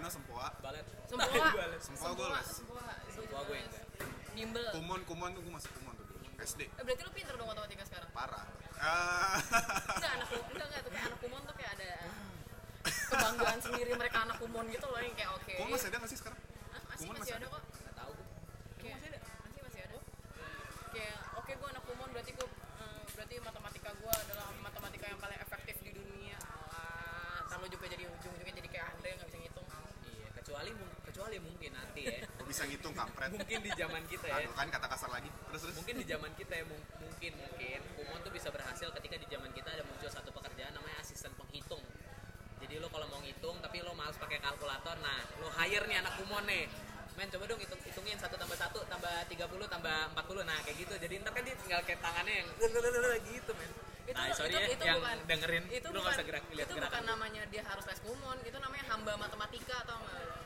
piano sempoa balet Sempoa. balet Sempoa gue les. Sempoa. Sempoa gue enggak. Bimbel. kumon kumon tuh gue masuk kumon tuh dulu SD Eh, berarti lu pinter dong matematika sekarang? parah Ah, Enggak, anak kumon, enggak, enggak, tuh kayak anak kumon tuh kayak ada kebanggaan sendiri mereka anak kumon gitu loh yang kayak oke. kumon masih ada nggak sih sekarang Hah, masih, kumon masih masih ada ada? kok. nggak tahu gue Kayak, masih ada? Masih, masih ada. Kayak, oke gue anak kumon berarti gue, eh, berarti matematika nanti ya. Gue bisa ngitung kampret? Mungkin di zaman kita ya. Aduh kan kata kasar lagi. Terus terus. Mungkin di zaman kita ya mung- mungkin mungkin kumon tuh bisa berhasil ketika di zaman kita ada muncul satu pekerjaan namanya asisten penghitung. Jadi lo kalau mau ngitung tapi lo males pakai kalkulator nah lo hire nih anak kumon nih. Men coba dong hitung hitungin satu tambah satu tambah 30 tambah 40 nah kayak gitu. Jadi ntar kan dia tinggal kayak tangannya yang gitu men. Itu, nah, sorry itu, ya, itu yang bukan, dengerin itu lo bukan, gerak lihat itu gerakan bukan namanya dia harus les kumon, itu namanya hamba matematika atau enggak?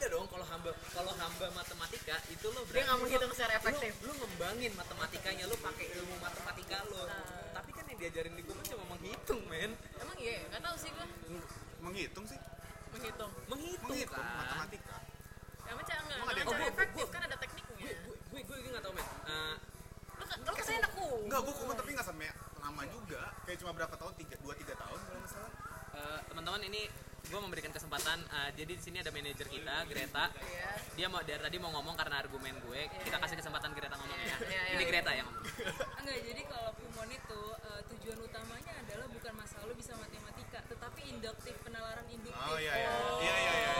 Beda dong kalau hamba kalau hamba matematika itu lo Dia nggak menghitung secara lo- efektif. lo, ngembangin matematikanya lo pakai ilmu matematika lo. Tapi kan yang diajarin di kumon cuma menghitung men. Emang iya, nggak tahu sih gue menghitung sih. Menghitung. menghitung, menghitung kan? matematika. Ya macam Emang yang cara Oh, efektif gua- kan ada tekniknya. gue gue gue gue nggak tahu men. Eh, Lo lo ke sana aku. enggak gue kumon tapi nggak sampai lama juga. Kayak cuma berapa tahun? Tiga dua tiga tahun kalau nggak salah. eh, teman-teman ini gue memberikan kesempatan eh, jadi di sini ada manajer kita Greta. Dia mau dari tadi mau ngomong karena argumen gue. Kita kasih kesempatan Greta ngomong ya. Iya, iya, ini iya. Greta yang ngomong. Enggak, jadi kalau kumon itu eh, tujuan utamanya adalah bukan masalah lo bisa matematika, tetapi induktif, penalaran induktif. oh iya iya. Iya iya iya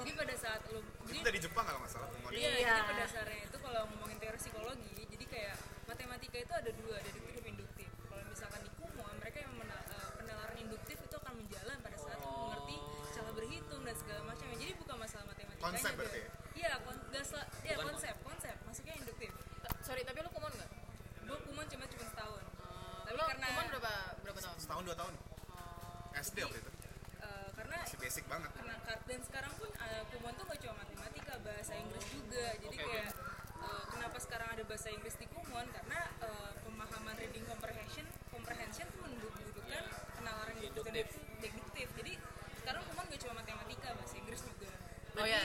Jadi pada saat lo itu jadi dari Jepang kalau nggak salah kumon Iya, Iya. jadi pada dasarnya itu kalau ngomongin teori psikologi, jadi kayak matematika itu ada dua, deduktif dan tahun? dua tahun. SD waktu itu. Eh, karena masih basic banget. karena kar- dan sekarang pun uh, kumon tuh gak cuma matematika bahasa Inggris juga. Jadi oke. kayak uh, kenapa sekarang ada bahasa Inggris di kumon? Karena uh, pemahaman reading comprehension comprehension tuh mendudukan penalaran deduktif. deduktif. Jadi sekarang kumon gak cuma matematika bahasa Inggris juga. Oh ya.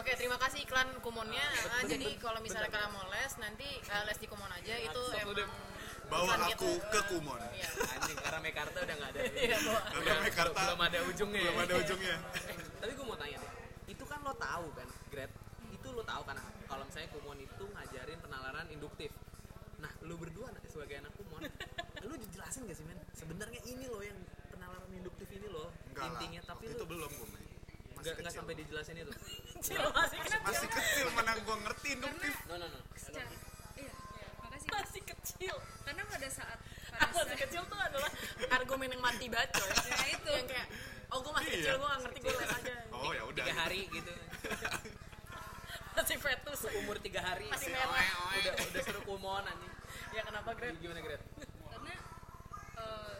Oke, terima kasih iklan kumonnya. Ah, jadi kalau misalnya kalian mau les nanti eh, les di kumon aja. Itu Stop dulu, emang bawa iklan aku gitu. ke kumon Iya. anjing karena Mekarta udah nggak ada Iya. Udah Mekarta. belum ada ujungnya belum ya. ada ujungnya Eh, tapi gue mau tanya deh itu kan lo tahu kan Gret itu lo tahu kan kalau misalnya kumon itu ngajarin penalaran induktif nah lo berdua sebagai anak kumon lo dijelasin gak sih men sebenarnya ini lo yang penalaran induktif ini lo lah intinya tapi itu lo belum gue nggak nggak sampai dijelasin itu masih kecil. masih kecil mana gue ngerti induktif no no no Masih kecil. karena pada saat pada Ah, masih saat kecil tuh adalah argumen yang mati banget coy. Nah, itu. yang kayak oh gue masih Iya. kecil gue gak ngerti gue les aja. oh ya udah tiga hari gitu Masih fetus. umur tiga hari Masih si merah. udah udah seru kumon anjing Ya kenapa Gret? gimana Gret karena eh,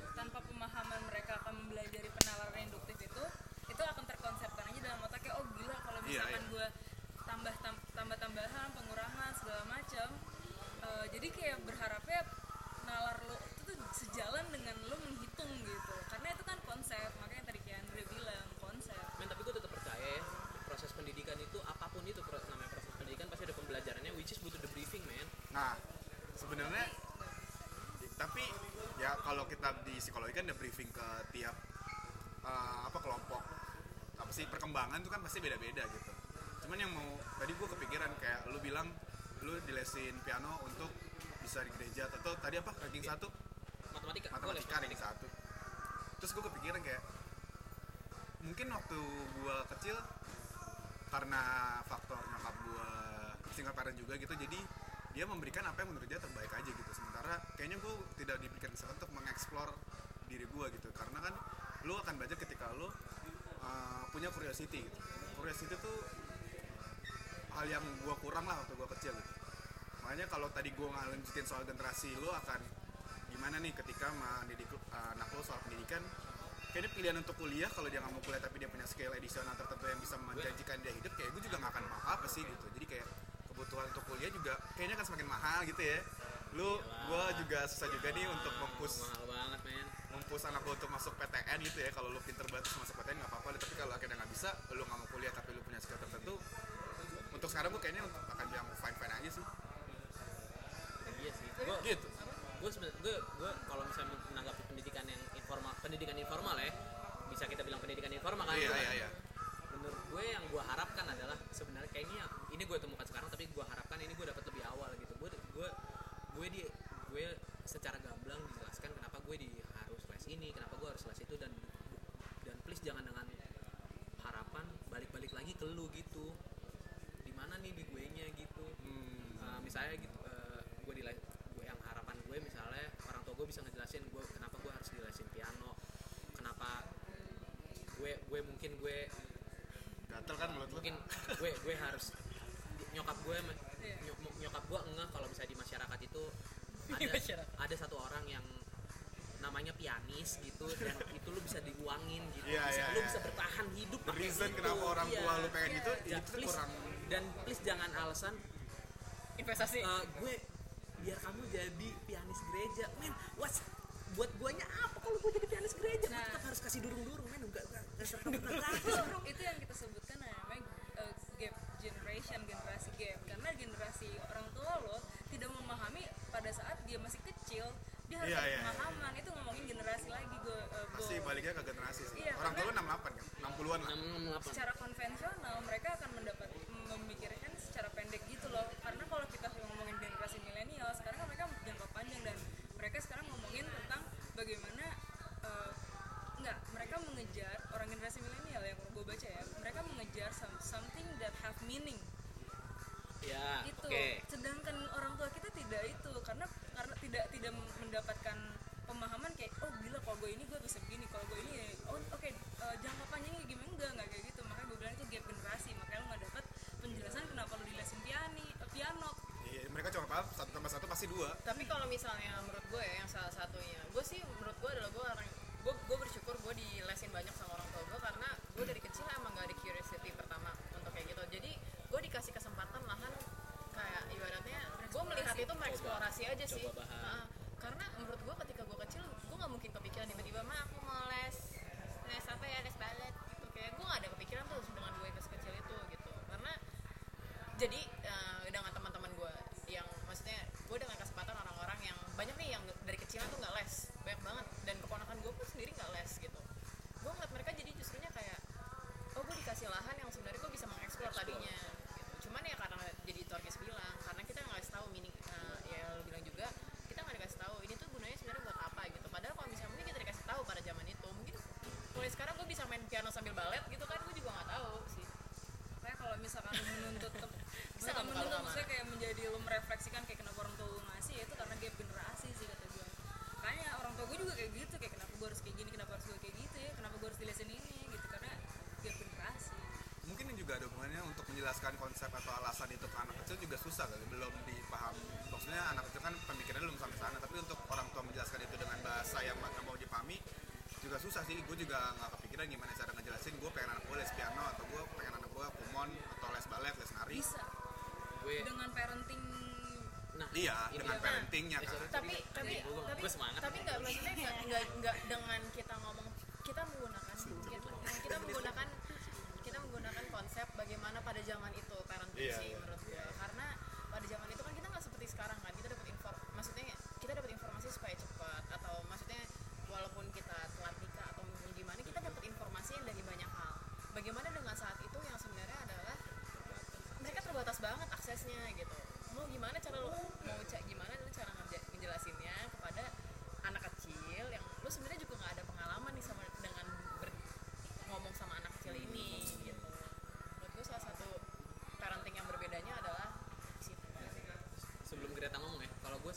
dan lu menghitung gitu. Karena itu kan konsep makanya tadi kayak Andre bilang konsep. Men tapi gue tetap percaya ya, proses pendidikan itu apa pun itu proses namanya proses pendidikan pasti ada pembelajarannya which is butuh the briefing man. nah sebenarnya tapi ya kalau kita di psikologi kan ada briefing ke tiap uh, apa kelompok. Apa sih perkembangan itu kan pasti beda-beda gitu. Cuman yang mau tadi gue kepikiran kayak lu bilang lu dilesin piano untuk bisa di gereja atau tadi apa ranking iya. satu? Matematika matematika ranking satu. Terus gue kepikiran kayak mungkin waktu gue kecil karena faktor nyokap gue single parent juga gitu jadi dia memberikan apa yang menurut dia terbaik aja gitu. Sementara kayaknya gue tidak diberikan kesempatan untuk mengeksplor diri gue gitu. Karena kan lu akan belajar ketika lu uh, punya curiosity gitu. curiosity tuh hal yang gue kurang lah waktu gue kecil gitu. Makanya kalau tadi gue ngalanjutin soal generasi lu akan gimana nih ketika mendidik uh, anak lo soal pendidikan? Kayaknya pilihan untuk kuliah kalau dia nggak mau kuliah tapi dia punya skill additional tertentu yang bisa menjanjikan dia hidup kayak gue juga nggak akan mau apa sih gitu. Jadi kayak kebutuhan untuk kuliah juga kayaknya kan semakin mahal gitu ya. Lu gue juga susah juga nih untuk mempus mahal banget men. mempus anak lo untuk masuk PTN gitu ya. Kalau lu pinter banget masuk PTN nggak apa-apa tapi kalau akhirnya nggak bisa lu nggak mau kuliah tapi lu punya skill tertentu untuk sekarang gue kayaknya untuk akan bilang fine fine aja sih. Iya sih. Gue gitu gue sebenarnya gue gue kalau misalnya menanggapi pendidikan yang informal pendidikan informal ya bisa kita bilang pendidikan informal kan? Iya iya iya. Menurut gue yang gue harapkan adalah sebenarnya kayaknya ini gue temukan sekarang tapi gue harapkan ini gue dapat lebih awal gitu. Gue gue gue di gue secara gamblang dijelaskan kenapa gue di harus les ini kenapa gue harus les itu dan dan please jangan dengan harapan balik-balik lagi ke lu gitu. Di mana nih di gue nya gitu. Hmm. Uh, misalnya gitu uh, gue di gue yang harapan gue misalnya orang tua gue bisa ngejelasin gue kenapa gue harus dilesin piano kenapa gue gue mungkin gue gatel kan mulut lu mungkin gue gue harus nyokap gue nyokap gue ngeh kalau misalnya di masyarakat itu ada masyarakat. ada satu orang yang namanya pianis gitu dan itu lu bisa diuangin gitu Iya, bisa, iya, lu iya. bisa bertahan hidup the reason itu. kenapa orang Iya. tua lu pengen itu Ya, itu please, kurang dan please jangan alasan investasi Eh, gue biar kamu jadi pianis gereja. Men what's buat guanya apa kalau gue jadi pianis gereja? Nah. tetap harus kasih durung-durung men. Enggak enggak enggak serta itu yang kita sebutkan namanya uh, gap generation generasi gap. Karena generasi orang tua lo tidak memahami pada saat dia masih kecil dia harus Iya, ada iya, pemahaman. Itu ngomongin generasi lagi gue uh, pasti Bo. baliknya ke generasi sih. Iya, orang tua lu karena- 68 kan? 60-an lah. secara konvensional mereka ya itu oke. Sedangkan orang tua kita tidak itu karena karena tidak tidak mendapatkan pemahaman kayak oh gila kalau gue ini gue bisa begini kalau gue ini oh oke eh, jangka panjangnya gimana? Enggak enggak kayak gitu. Makanya gue bilang itu gap generasi. Makanya lo nggak dapat penjelasan kenapa lo dilesin piani eh, piano. Iya mereka cuma paham satu tambah satu pasti dua. Tapi kalau misalnya menurut gue ya yang salah satunya mengeksplorasi aja mungkin ini juga ada hubungannya untuk menjelaskan konsep atau alasan itu ke anak kecil juga susah kali belum dipahami maksudnya anak kecil kan pemikirannya belum sampai sana tapi untuk orang tua menjelaskan itu dengan bahasa yang mau dipahami juga susah sih. Gue juga nggak kepikiran gimana cara ngejelasin. Gue pengen anak gue les piano atau gue pengen anak gue kumon atau les balet les nari. Bisa. Gue dengan parenting. Nah iya dengan ya. parentingnya kan tapi tapi tapi tapi nggak maksudnya nggak nggak dengan kita ngomong kita menggunakan kita, kita menggunakan kita menggunakan konsep bagaimana pada zaman itu parenting Iya, sih iya. menurut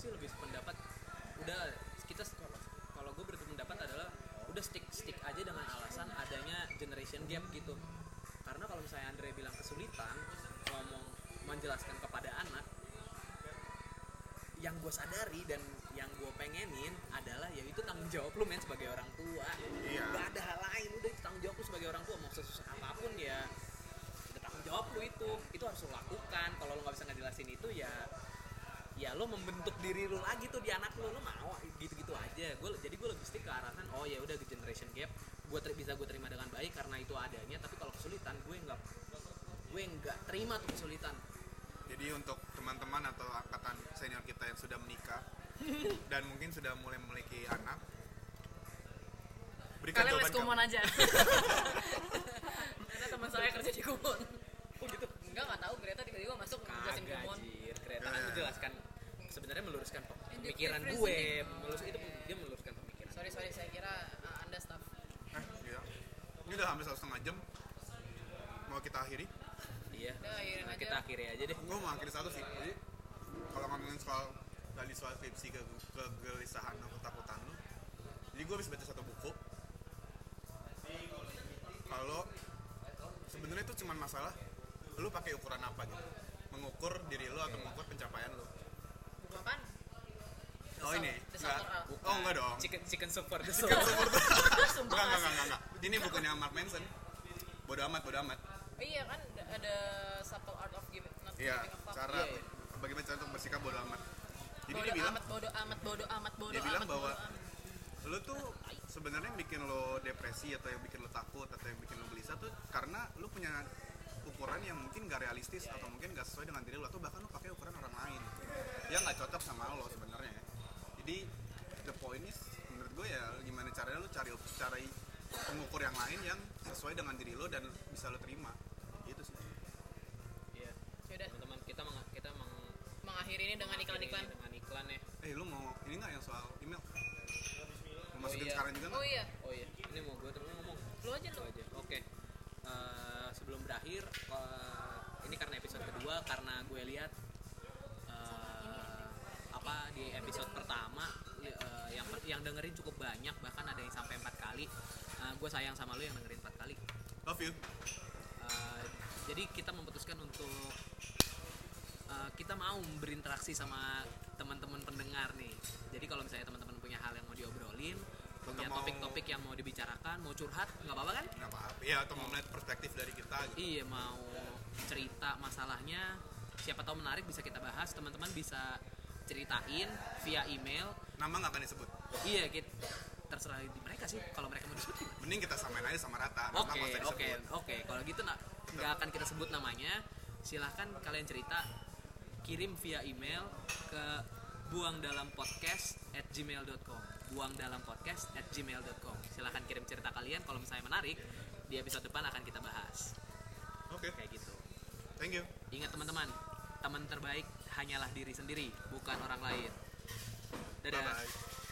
sih lebih pendapat udah kita kalau gue berpendapat adalah udah stick stick aja dengan alasan adanya generation gap gitu. Karena kalau misalnya Andre bilang kesulitan ngomong menjelaskan kepada anak yang gue sadari dan yang gue pengenin adalah ya itu tanggung jawab lu men sebagai orang tua. Iya. gak ada hal lain udah itu tanggung jawab lu sebagai orang tua. Mau sesusah apa pun ya udah tanggung jawab lu itu. Itu harus lu lakukan. Kalau lu nggak bisa ngejelasin itu ya ya lo membentuk diri lu lagi tuh di anak lu lu mau gitu-gitu aja. Gue jadi gue lebih stick ke arahan oh ya udah di generation gap gue bisa gue terima dengan baik karena itu adanya. Tapi kalau kesulitan gue nggak gue nggak terima tuh kesulitan. Jadi untuk teman-teman atau angkatan senior kita yang sudah menikah dan mungkin sudah mulai memiliki anak, berikan kalian les jawaban kumon aja. Karena teman saya kerja di kumon. Oh gitu? Enggak nggak tahu Greta tiba-tiba masuk jelasin kagak kumon kereta kan menjelaskan sebenarnya meluruskan pemikiran gue melurus itu dia meluruskan pemikiran sorry sorry saya kira uh, anda staff Eh, iya. Ini udah hampir satu setengah jam. Mau kita akhiri? iya Nah, aja. kita akhiri aja deh Gue mau akhiri satu sih. Jadi kalau ngomongin soal tadi soal skripsi ke kegelisahan atau ketakutan lu, jadi gue habis baca satu buku. Kalau sebenarnya itu cuma masalah lu pakai ukuran apa gitu, mengukur diri lu atau mengukur pencapaian lu. buku apaan Oh ini, enggak. Up. Oh enggak dong. chicken chicken soup for the Chicken soul Soup for the- Sumpah Enggak, enggak, nggak enggak, enggak. Ini bukannya Mark Manson. Bodo amat, bodo amat. iya kan ada- subtle art of giving not Iya, giving a fuck cara Iya, iya. bagaimana cara untuk bersikap bodo amat. Jadi bodo dia bilang, amat bodo amat bodo amat bodo dia bilang amat bahwa amat. lu tuh sebenarnya yang bikin lo depresi atau yang bikin lo takut atau yang bikin lo gelisah tuh karena lu punya ukuran yang mungkin gak realistis atau mungkin gak sesuai dengan diri lo atau bahkan lo pakai ukuran orang lain yang nggak cocok sama lo sebenarnya. Jadi the point is menurut gue ya gimana caranya lo cari cari pengukur yang lain yang sesuai dengan diri lo dan bisa lo terima. Gitu sih. Iya. Yaudah, teman-teman kita meng, kita meng, mengakhiri ini dengan iklan-iklan dengan iklan ya. Eh lu mau ini nggak yang soal email? Mau masukin iya. sekarang juga nggak? Oh iya. Oh iya. Ini mau gue terus ngomong. Lu aja lu aja. Kedua, karena gue lihat eh, apa di episode pertama eh, yang yang dengerin cukup banyak, bahkan ada yang sampai empat kali. Eh, gue sayang sama lu yang dengerin empat kali. love you Eh, jadi kita memutuskan untuk eh, kita mau berinteraksi sama teman-teman pendengar nih. Jadi kalau misalnya teman-teman punya hal yang mau diobrolin, punya topik-topik yang mau dibicarakan, mau curhat, nggak apa-apa kan? nggak apa-apa ya atau mau melihat perspektif dari kita gitu Iya mau cerita masalahnya siapa tahu menarik bisa kita bahas teman-teman bisa ceritain via email. Nama nggak akan disebut. Iya kita terserah di mereka sih kalau mereka mau disebut. Gimana? mending kita samain aja sama rata Oke oke oke kalau gitu nak nggak akan kita sebut namanya. Silahkan kalian cerita kirim via email ke buang dalam podcast at gmail.com buang dalam podcast at gmail.com silahkan kirim cerita kalian kalau misalnya menarik di episode depan akan kita bahas. Oke. Kayak gitu thank you Ingat teman-teman, teman terbaik hanyalah diri sendiri, bukan orang lain. Dadah. bye bye